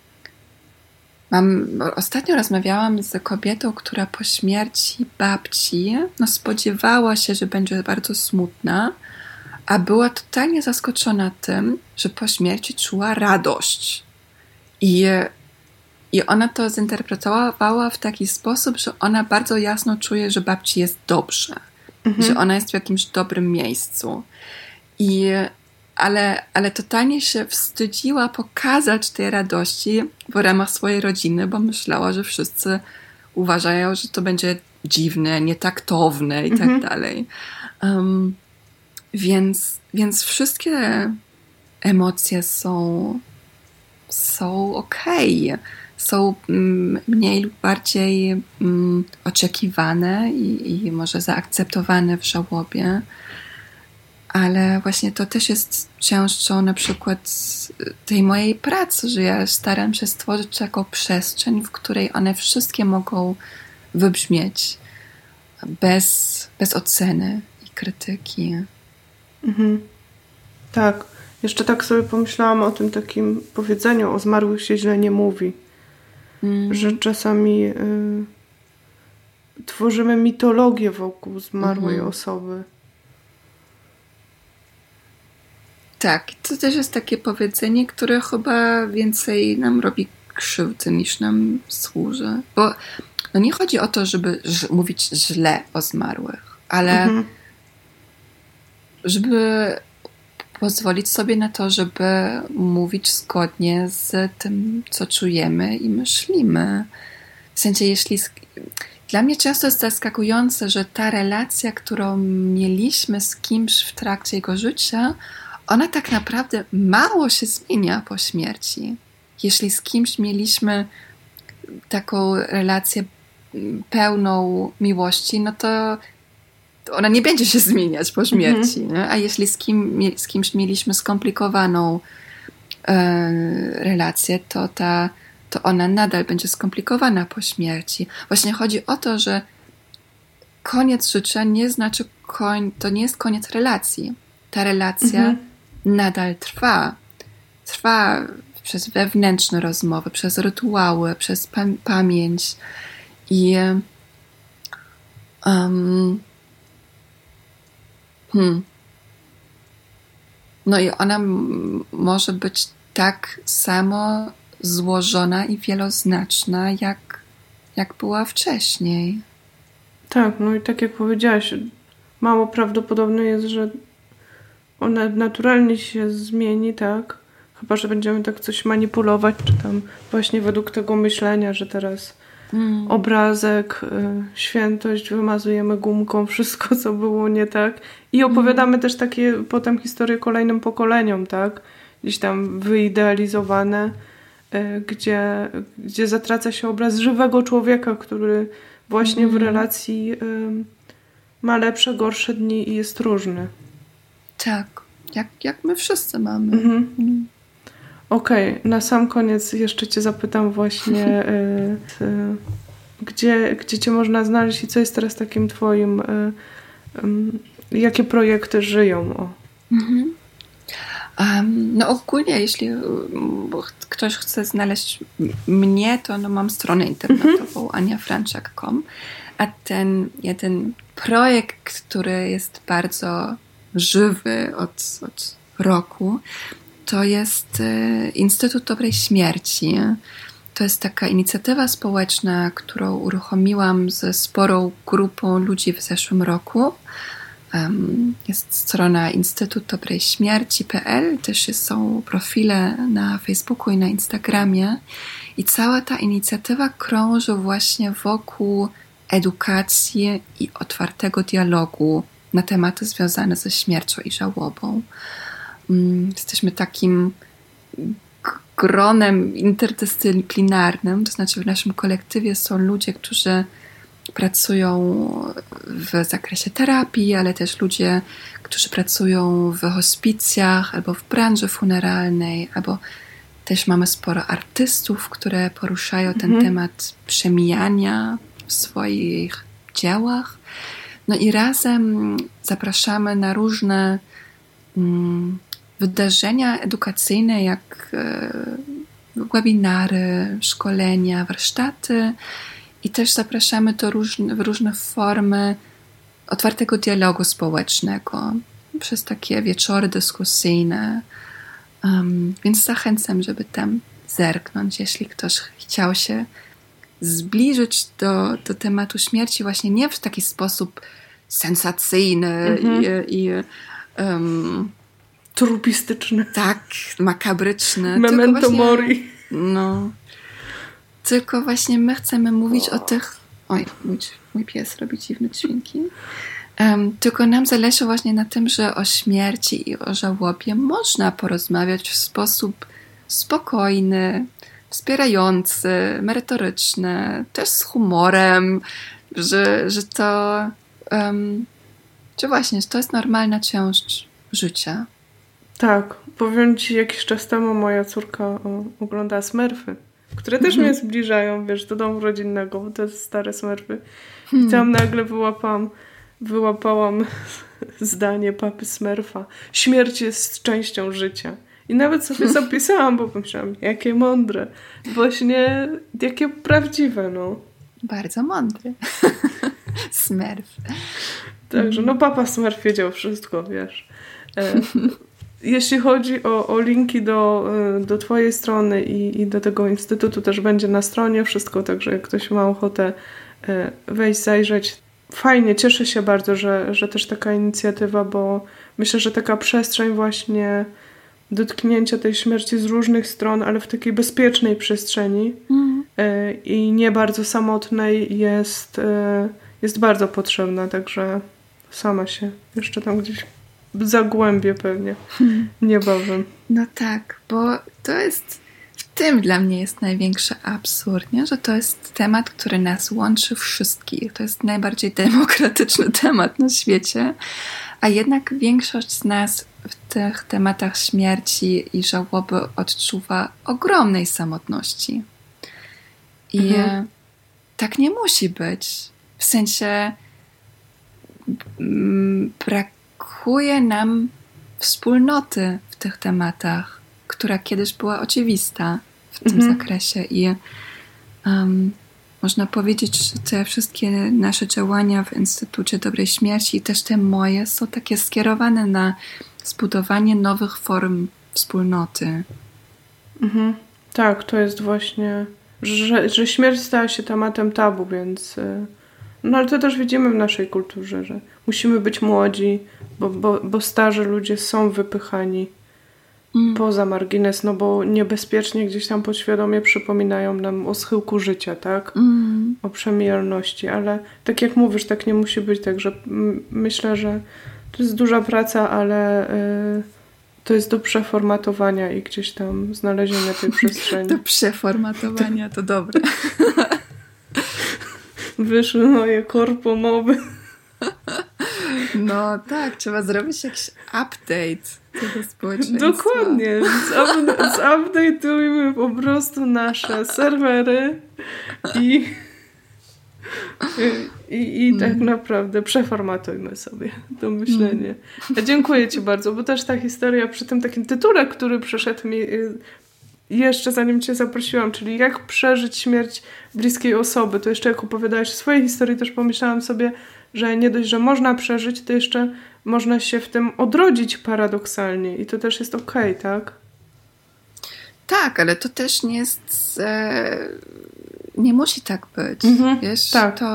Mam, ostatnio rozmawiałam z kobietą, która po śmierci babci no, spodziewała się, że będzie bardzo smutna, a była totalnie zaskoczona tym, że po śmierci czuła radość. I, i ona to zinterpretowała w taki sposób, że ona bardzo jasno czuje, że babci jest dobrze, mhm. że ona jest w jakimś dobrym miejscu. I ale, ale totalnie się wstydziła pokazać tej radości w ramach swojej rodziny, bo myślała, że wszyscy uważają, że to będzie dziwne, nietaktowne i tak mhm. dalej. Um, więc, więc wszystkie emocje są, są okej. Okay. Są mm, mniej lub bardziej mm, oczekiwane i, i może zaakceptowane w żałobie ale właśnie to też jest częścią na przykład tej mojej pracy, że ja staram się stworzyć taką przestrzeń, w której one wszystkie mogą wybrzmieć bez, bez oceny i krytyki. Mhm. Tak. Jeszcze tak sobie pomyślałam o tym takim powiedzeniu o zmarłych się źle nie mówi. Mm. Że czasami y, tworzymy mitologię wokół zmarłej mm. osoby. Tak, to też jest takie powiedzenie, które chyba więcej nam robi krzywdy niż nam służy. Bo no nie chodzi o to, żeby mówić źle o zmarłych, ale mhm. żeby pozwolić sobie na to, żeby mówić zgodnie z tym, co czujemy i myślimy. W sensie, jeśli. Dla mnie często jest zaskakujące, że ta relacja, którą mieliśmy z kimś w trakcie jego życia, ona tak naprawdę mało się zmienia po śmierci. Jeśli z kimś mieliśmy taką relację pełną miłości, no to ona nie będzie się zmieniać po śmierci. Mhm. A jeśli z, kim, z kimś mieliśmy skomplikowaną e, relację, to, ta, to ona nadal będzie skomplikowana po śmierci. Właśnie chodzi o to, że koniec życia nie znaczy, koń, to nie jest koniec relacji. Ta relacja mhm. nadal trwa. Trwa przez wewnętrzne rozmowy, przez rytuały, przez pamięć i um, Hmm. No i ona może być tak samo złożona i wieloznaczna, jak, jak była wcześniej. Tak, no i tak jak powiedziałaś, mało prawdopodobne jest, że ona naturalnie się zmieni, tak? Chyba, że będziemy tak coś manipulować, czy tam właśnie według tego myślenia, że teraz mm. obrazek, y, świętość, wymazujemy gumką wszystko, co było nie tak. I opowiadamy mm. też takie potem historie kolejnym pokoleniom, tak? Gdzieś tam wyidealizowane, y, gdzie, gdzie zatraca się obraz żywego człowieka, który właśnie mm. w relacji y, ma lepsze, gorsze dni i jest różny. Tak, jak, jak my wszyscy mamy. Mhm. Okej, okay, na sam koniec jeszcze Cię zapytam właśnie, y, y, gdzie, gdzie Cię można znaleźć i co jest teraz takim Twoim, y, jakie projekty żyją? O. Mhm. Um, no ogólnie, jeśli ktoś chce znaleźć mnie, to no mam stronę internetową mhm. aniafranczak.com, a ten jeden projekt, który jest bardzo żywy od, od roku, to jest e, Instytut Dobrej Śmierci. To jest taka inicjatywa społeczna, którą uruchomiłam ze sporą grupą ludzi w zeszłym roku. Jest strona Instytut Dobrej Śmierci.pl, też są profile na Facebooku i na Instagramie. I cała ta inicjatywa krąży właśnie wokół edukacji i otwartego dialogu na tematy związane ze śmiercią i żałobą. Mm, jesteśmy takim gronem interdyscyplinarnym, to znaczy w naszym kolektywie są ludzie, którzy pracują w zakresie terapii, ale też ludzie, którzy pracują w hospicjach albo w branży funeralnej, albo też mamy sporo artystów, które poruszają ten mhm. temat przemijania w swoich dziełach. No i razem zapraszamy na różne mm, wydarzenia edukacyjne, jak e, webinary, szkolenia, warsztaty i też zapraszamy do różne, w różne formy otwartego dialogu społecznego przez takie wieczory dyskusyjne. Um, więc zachęcam, żeby tam zerknąć, jeśli ktoś chciał się zbliżyć do, do tematu śmierci, właśnie nie w taki sposób sensacyjny mhm. i, i um, Trupistyczny. Tak, makabryczny. Memento właśnie, mori. No. Tylko właśnie my chcemy mówić o, o tych... Oj, mój, mój pies robi dziwne dźwięki. Um, tylko nam zależy właśnie na tym, że o śmierci i o żałobie można porozmawiać w sposób spokojny, wspierający, merytoryczny, też z humorem, że, że to, um, że właśnie, że to jest normalna część życia. Tak, powiem ci, jakiś czas temu moja córka o, ogląda Smurfy, które też mnie zbliżają, wiesz, do domu rodzinnego, bo to jest stare Smurfy. I tam nagle wyłapałam, wyłapałam zdanie papy Smurfa. Śmierć jest częścią życia. I nawet sobie zapisałam, bo pomyślałam, jakie mądre. Właśnie, jakie prawdziwe, no. Bardzo mądry. Smurf. Także, no papa Smurf wiedział wszystko, wiesz. E, jeśli chodzi o, o linki do, e, do Twojej strony i, i do tego instytutu, też będzie na stronie wszystko, także jak ktoś ma ochotę e, wejść, zajrzeć. Fajnie, cieszę się bardzo, że, że też taka inicjatywa, bo myślę, że taka przestrzeń właśnie dotknięcia tej śmierci z różnych stron, ale w takiej bezpiecznej przestrzeni mm. i nie bardzo samotnej jest, jest bardzo potrzebna, także sama się jeszcze tam gdzieś zagłębię pewnie niebawem. No tak, bo to jest w tym dla mnie jest największy absurd, nie? że to jest temat, który nas łączy wszystkich. To jest najbardziej demokratyczny temat na świecie, a jednak większość z nas w tych tematach śmierci i żałoby odczuwa ogromnej samotności. I mhm. tak nie musi być. W sensie mm, brak brakuje nam wspólnoty w tych tematach, która kiedyś była oczywista w tym mhm. zakresie i um, można powiedzieć, że te wszystkie nasze działania w Instytucie Dobrej Śmierci i też te moje są takie skierowane na zbudowanie nowych form wspólnoty. Mhm. Tak, to jest właśnie, że, że śmierć stała się tematem tabu, więc. No ale to też widzimy w naszej kulturze, że musimy być młodzi, bo, bo, bo starzy ludzie są wypychani mm. poza margines, no bo niebezpiecznie gdzieś tam podświadomie przypominają nam o schyłku życia, tak? Mm. O przemijalności, ale tak jak mówisz, tak nie musi być, także myślę, że to jest duża praca, ale y, to jest do przeformatowania i gdzieś tam znalezienia tej przestrzeni. do przeformatowania, to dobre. Wyszły moje korpomowy. No tak, trzeba zrobić jakiś update tego społeczeństwa. Dokładnie. Zupdate'ujmy po prostu nasze serwery i i, i tak mm. naprawdę przeformatujmy sobie to myślenie. Ja dziękuję Ci bardzo, bo też ta historia przy tym takim tytule, który przyszedł mi y, jeszcze zanim Cię zaprosiłam, czyli jak przeżyć śmierć bliskiej osoby, to jeszcze jak opowiadałeś o swojej historii, też pomyślałam sobie, że nie dość, że można przeżyć, to jeszcze można się w tym odrodzić paradoksalnie i to też jest okej, okay, tak? Tak, ale to też nie jest. E, nie musi tak być. Mhm, wiesz, tak. to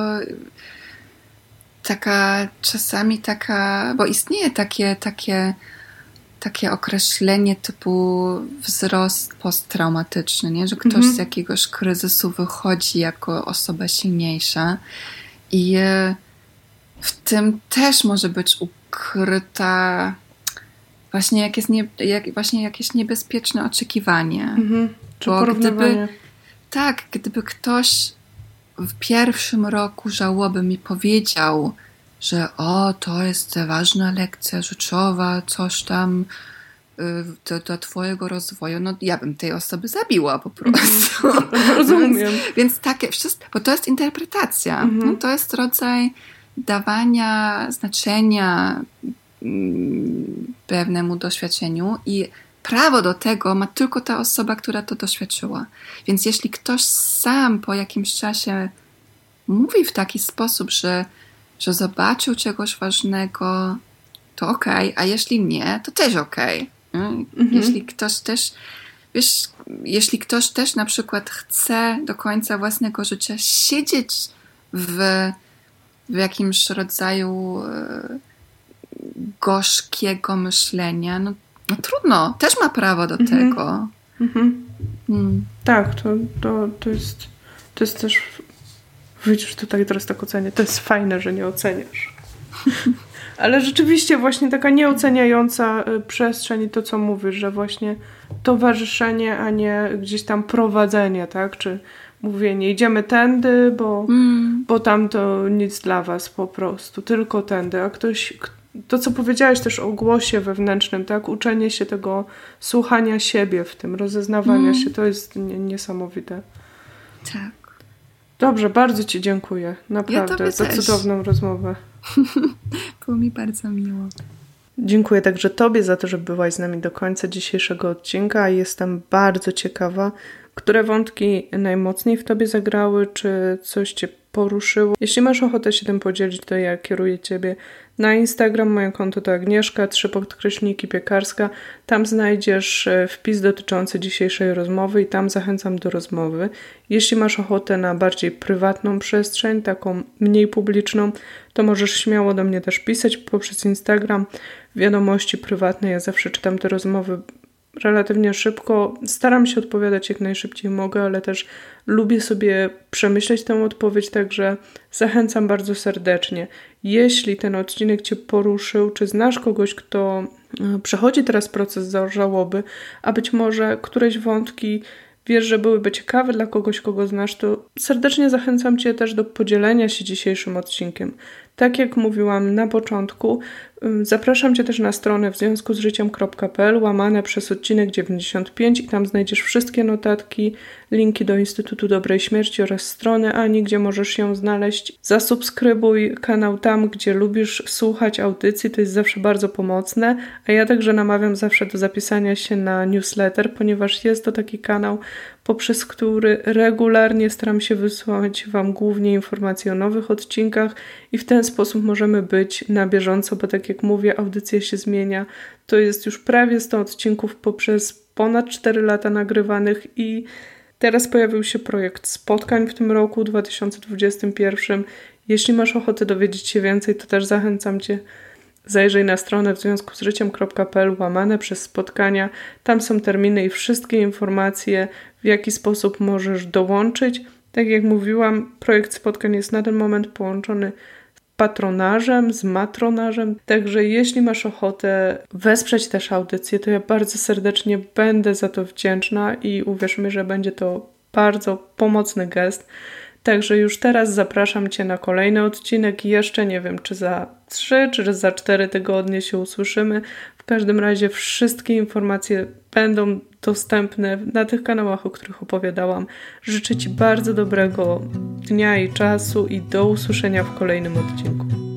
taka czasami taka, bo istnieje takie, takie, takie określenie typu wzrost posttraumatyczny, nie? że ktoś mhm. z jakiegoś kryzysu wychodzi jako osoba silniejsza i w tym też może być ukryta właśnie jakieś, nie, jak, właśnie jakieś niebezpieczne oczekiwanie. Mhm. Czy Bo gdyby, tak, gdyby ktoś w pierwszym roku żałoby mi powiedział, że o, to jest ważna lekcja życiowa, coś tam y, do, do twojego rozwoju, no ja bym tej osoby zabiła po mhm. prostu. Rozumiem. więc, więc takie wszystko, bo to jest interpretacja. Mhm. No, to jest rodzaj dawania znaczenia mm, pewnemu doświadczeniu i prawo do tego ma tylko ta osoba, która to doświadczyła. Więc jeśli ktoś sam po jakimś czasie mówi w taki sposób, że, że zobaczył czegoś ważnego, to ok, a jeśli nie, to też ok. Mhm. Jeśli ktoś też, wiesz, jeśli ktoś też na przykład chce do końca własnego życia siedzieć w w jakimś rodzaju e, gorzkiego myślenia, no, no trudno, też ma prawo do mhm. tego. Mhm. Mm. Tak, to, to, to, jest, to jest też. Widzisz, tutaj teraz tak ocenię. To jest fajne, że nie oceniasz. Ale rzeczywiście właśnie taka nieoceniająca e, przestrzeń i to, co mówisz, że właśnie towarzyszenie, a nie gdzieś tam prowadzenie, tak? Czy mówienie, idziemy tędy, bo, mm. bo tam to nic dla was po prostu, tylko tędy, a ktoś, to, co powiedziałeś też o głosie wewnętrznym, tak? Uczenie się tego słuchania siebie w tym, rozeznawania mm. się, to jest niesamowite. Tak. Dobrze, bardzo Ci dziękuję. Naprawdę, ja za też. cudowną rozmowę. Było mi bardzo miło. Dziękuję także Tobie za to, że byłaś z nami do końca dzisiejszego odcinka. Jestem bardzo ciekawa, które wątki najmocniej w Tobie zagrały, czy coś Cię poruszyło. Jeśli masz ochotę się tym podzielić, to ja kieruję Ciebie na Instagram. Moje konto to Agnieszka, trzy podkreślniki piekarska. Tam znajdziesz e, wpis dotyczący dzisiejszej rozmowy i tam zachęcam do rozmowy. Jeśli masz ochotę na bardziej prywatną przestrzeń, taką mniej publiczną, to możesz śmiało do mnie też pisać poprzez Instagram. Wiadomości prywatne, ja zawsze czytam te rozmowy relatywnie szybko. Staram się odpowiadać jak najszybciej mogę, ale też lubię sobie przemyśleć tę odpowiedź, także zachęcam bardzo serdecznie. Jeśli ten odcinek Cię poruszył, czy znasz kogoś, kto e, przechodzi teraz proces żałoby, a być może któreś wątki wiesz, że byłyby ciekawe dla kogoś, kogo znasz, to serdecznie zachęcam Cię też do podzielenia się dzisiejszym odcinkiem. Tak jak mówiłam na początku, zapraszam Cię też na stronę w związku z życiem.pl łamane przez odcinek 95 i tam znajdziesz wszystkie notatki, linki do Instytutu Dobrej Śmierci oraz strony Ani, gdzie możesz ją znaleźć. Zasubskrybuj kanał tam, gdzie lubisz słuchać audycji, to jest zawsze bardzo pomocne, a ja także namawiam zawsze do zapisania się na newsletter, ponieważ jest to taki kanał, poprzez który regularnie staram się wysłać Wam głównie informacje o nowych odcinkach i w ten sposób możemy być na bieżąco, bo tak jak mówię, audycja się zmienia. To jest już prawie 100 odcinków poprzez ponad 4 lata nagrywanych i teraz pojawił się projekt spotkań w tym roku 2021. Jeśli masz ochotę dowiedzieć się więcej, to też zachęcam Cię Zajrzyj na stronę w związku z życiem.pl łamane przez spotkania. Tam są terminy i wszystkie informacje, w jaki sposób możesz dołączyć. Tak jak mówiłam, projekt spotkań jest na ten moment połączony z patronażem, z matronażem. Także jeśli masz ochotę wesprzeć też audycję, to ja bardzo serdecznie będę za to wdzięczna i uwierz mi, że będzie to bardzo pomocny gest. Także już teraz zapraszam Cię na kolejny odcinek. Jeszcze nie wiem, czy za 3 czy za 4 tygodnie się usłyszymy. W każdym razie wszystkie informacje będą dostępne na tych kanałach, o których opowiadałam. Życzę Ci bardzo dobrego dnia i czasu i do usłyszenia w kolejnym odcinku.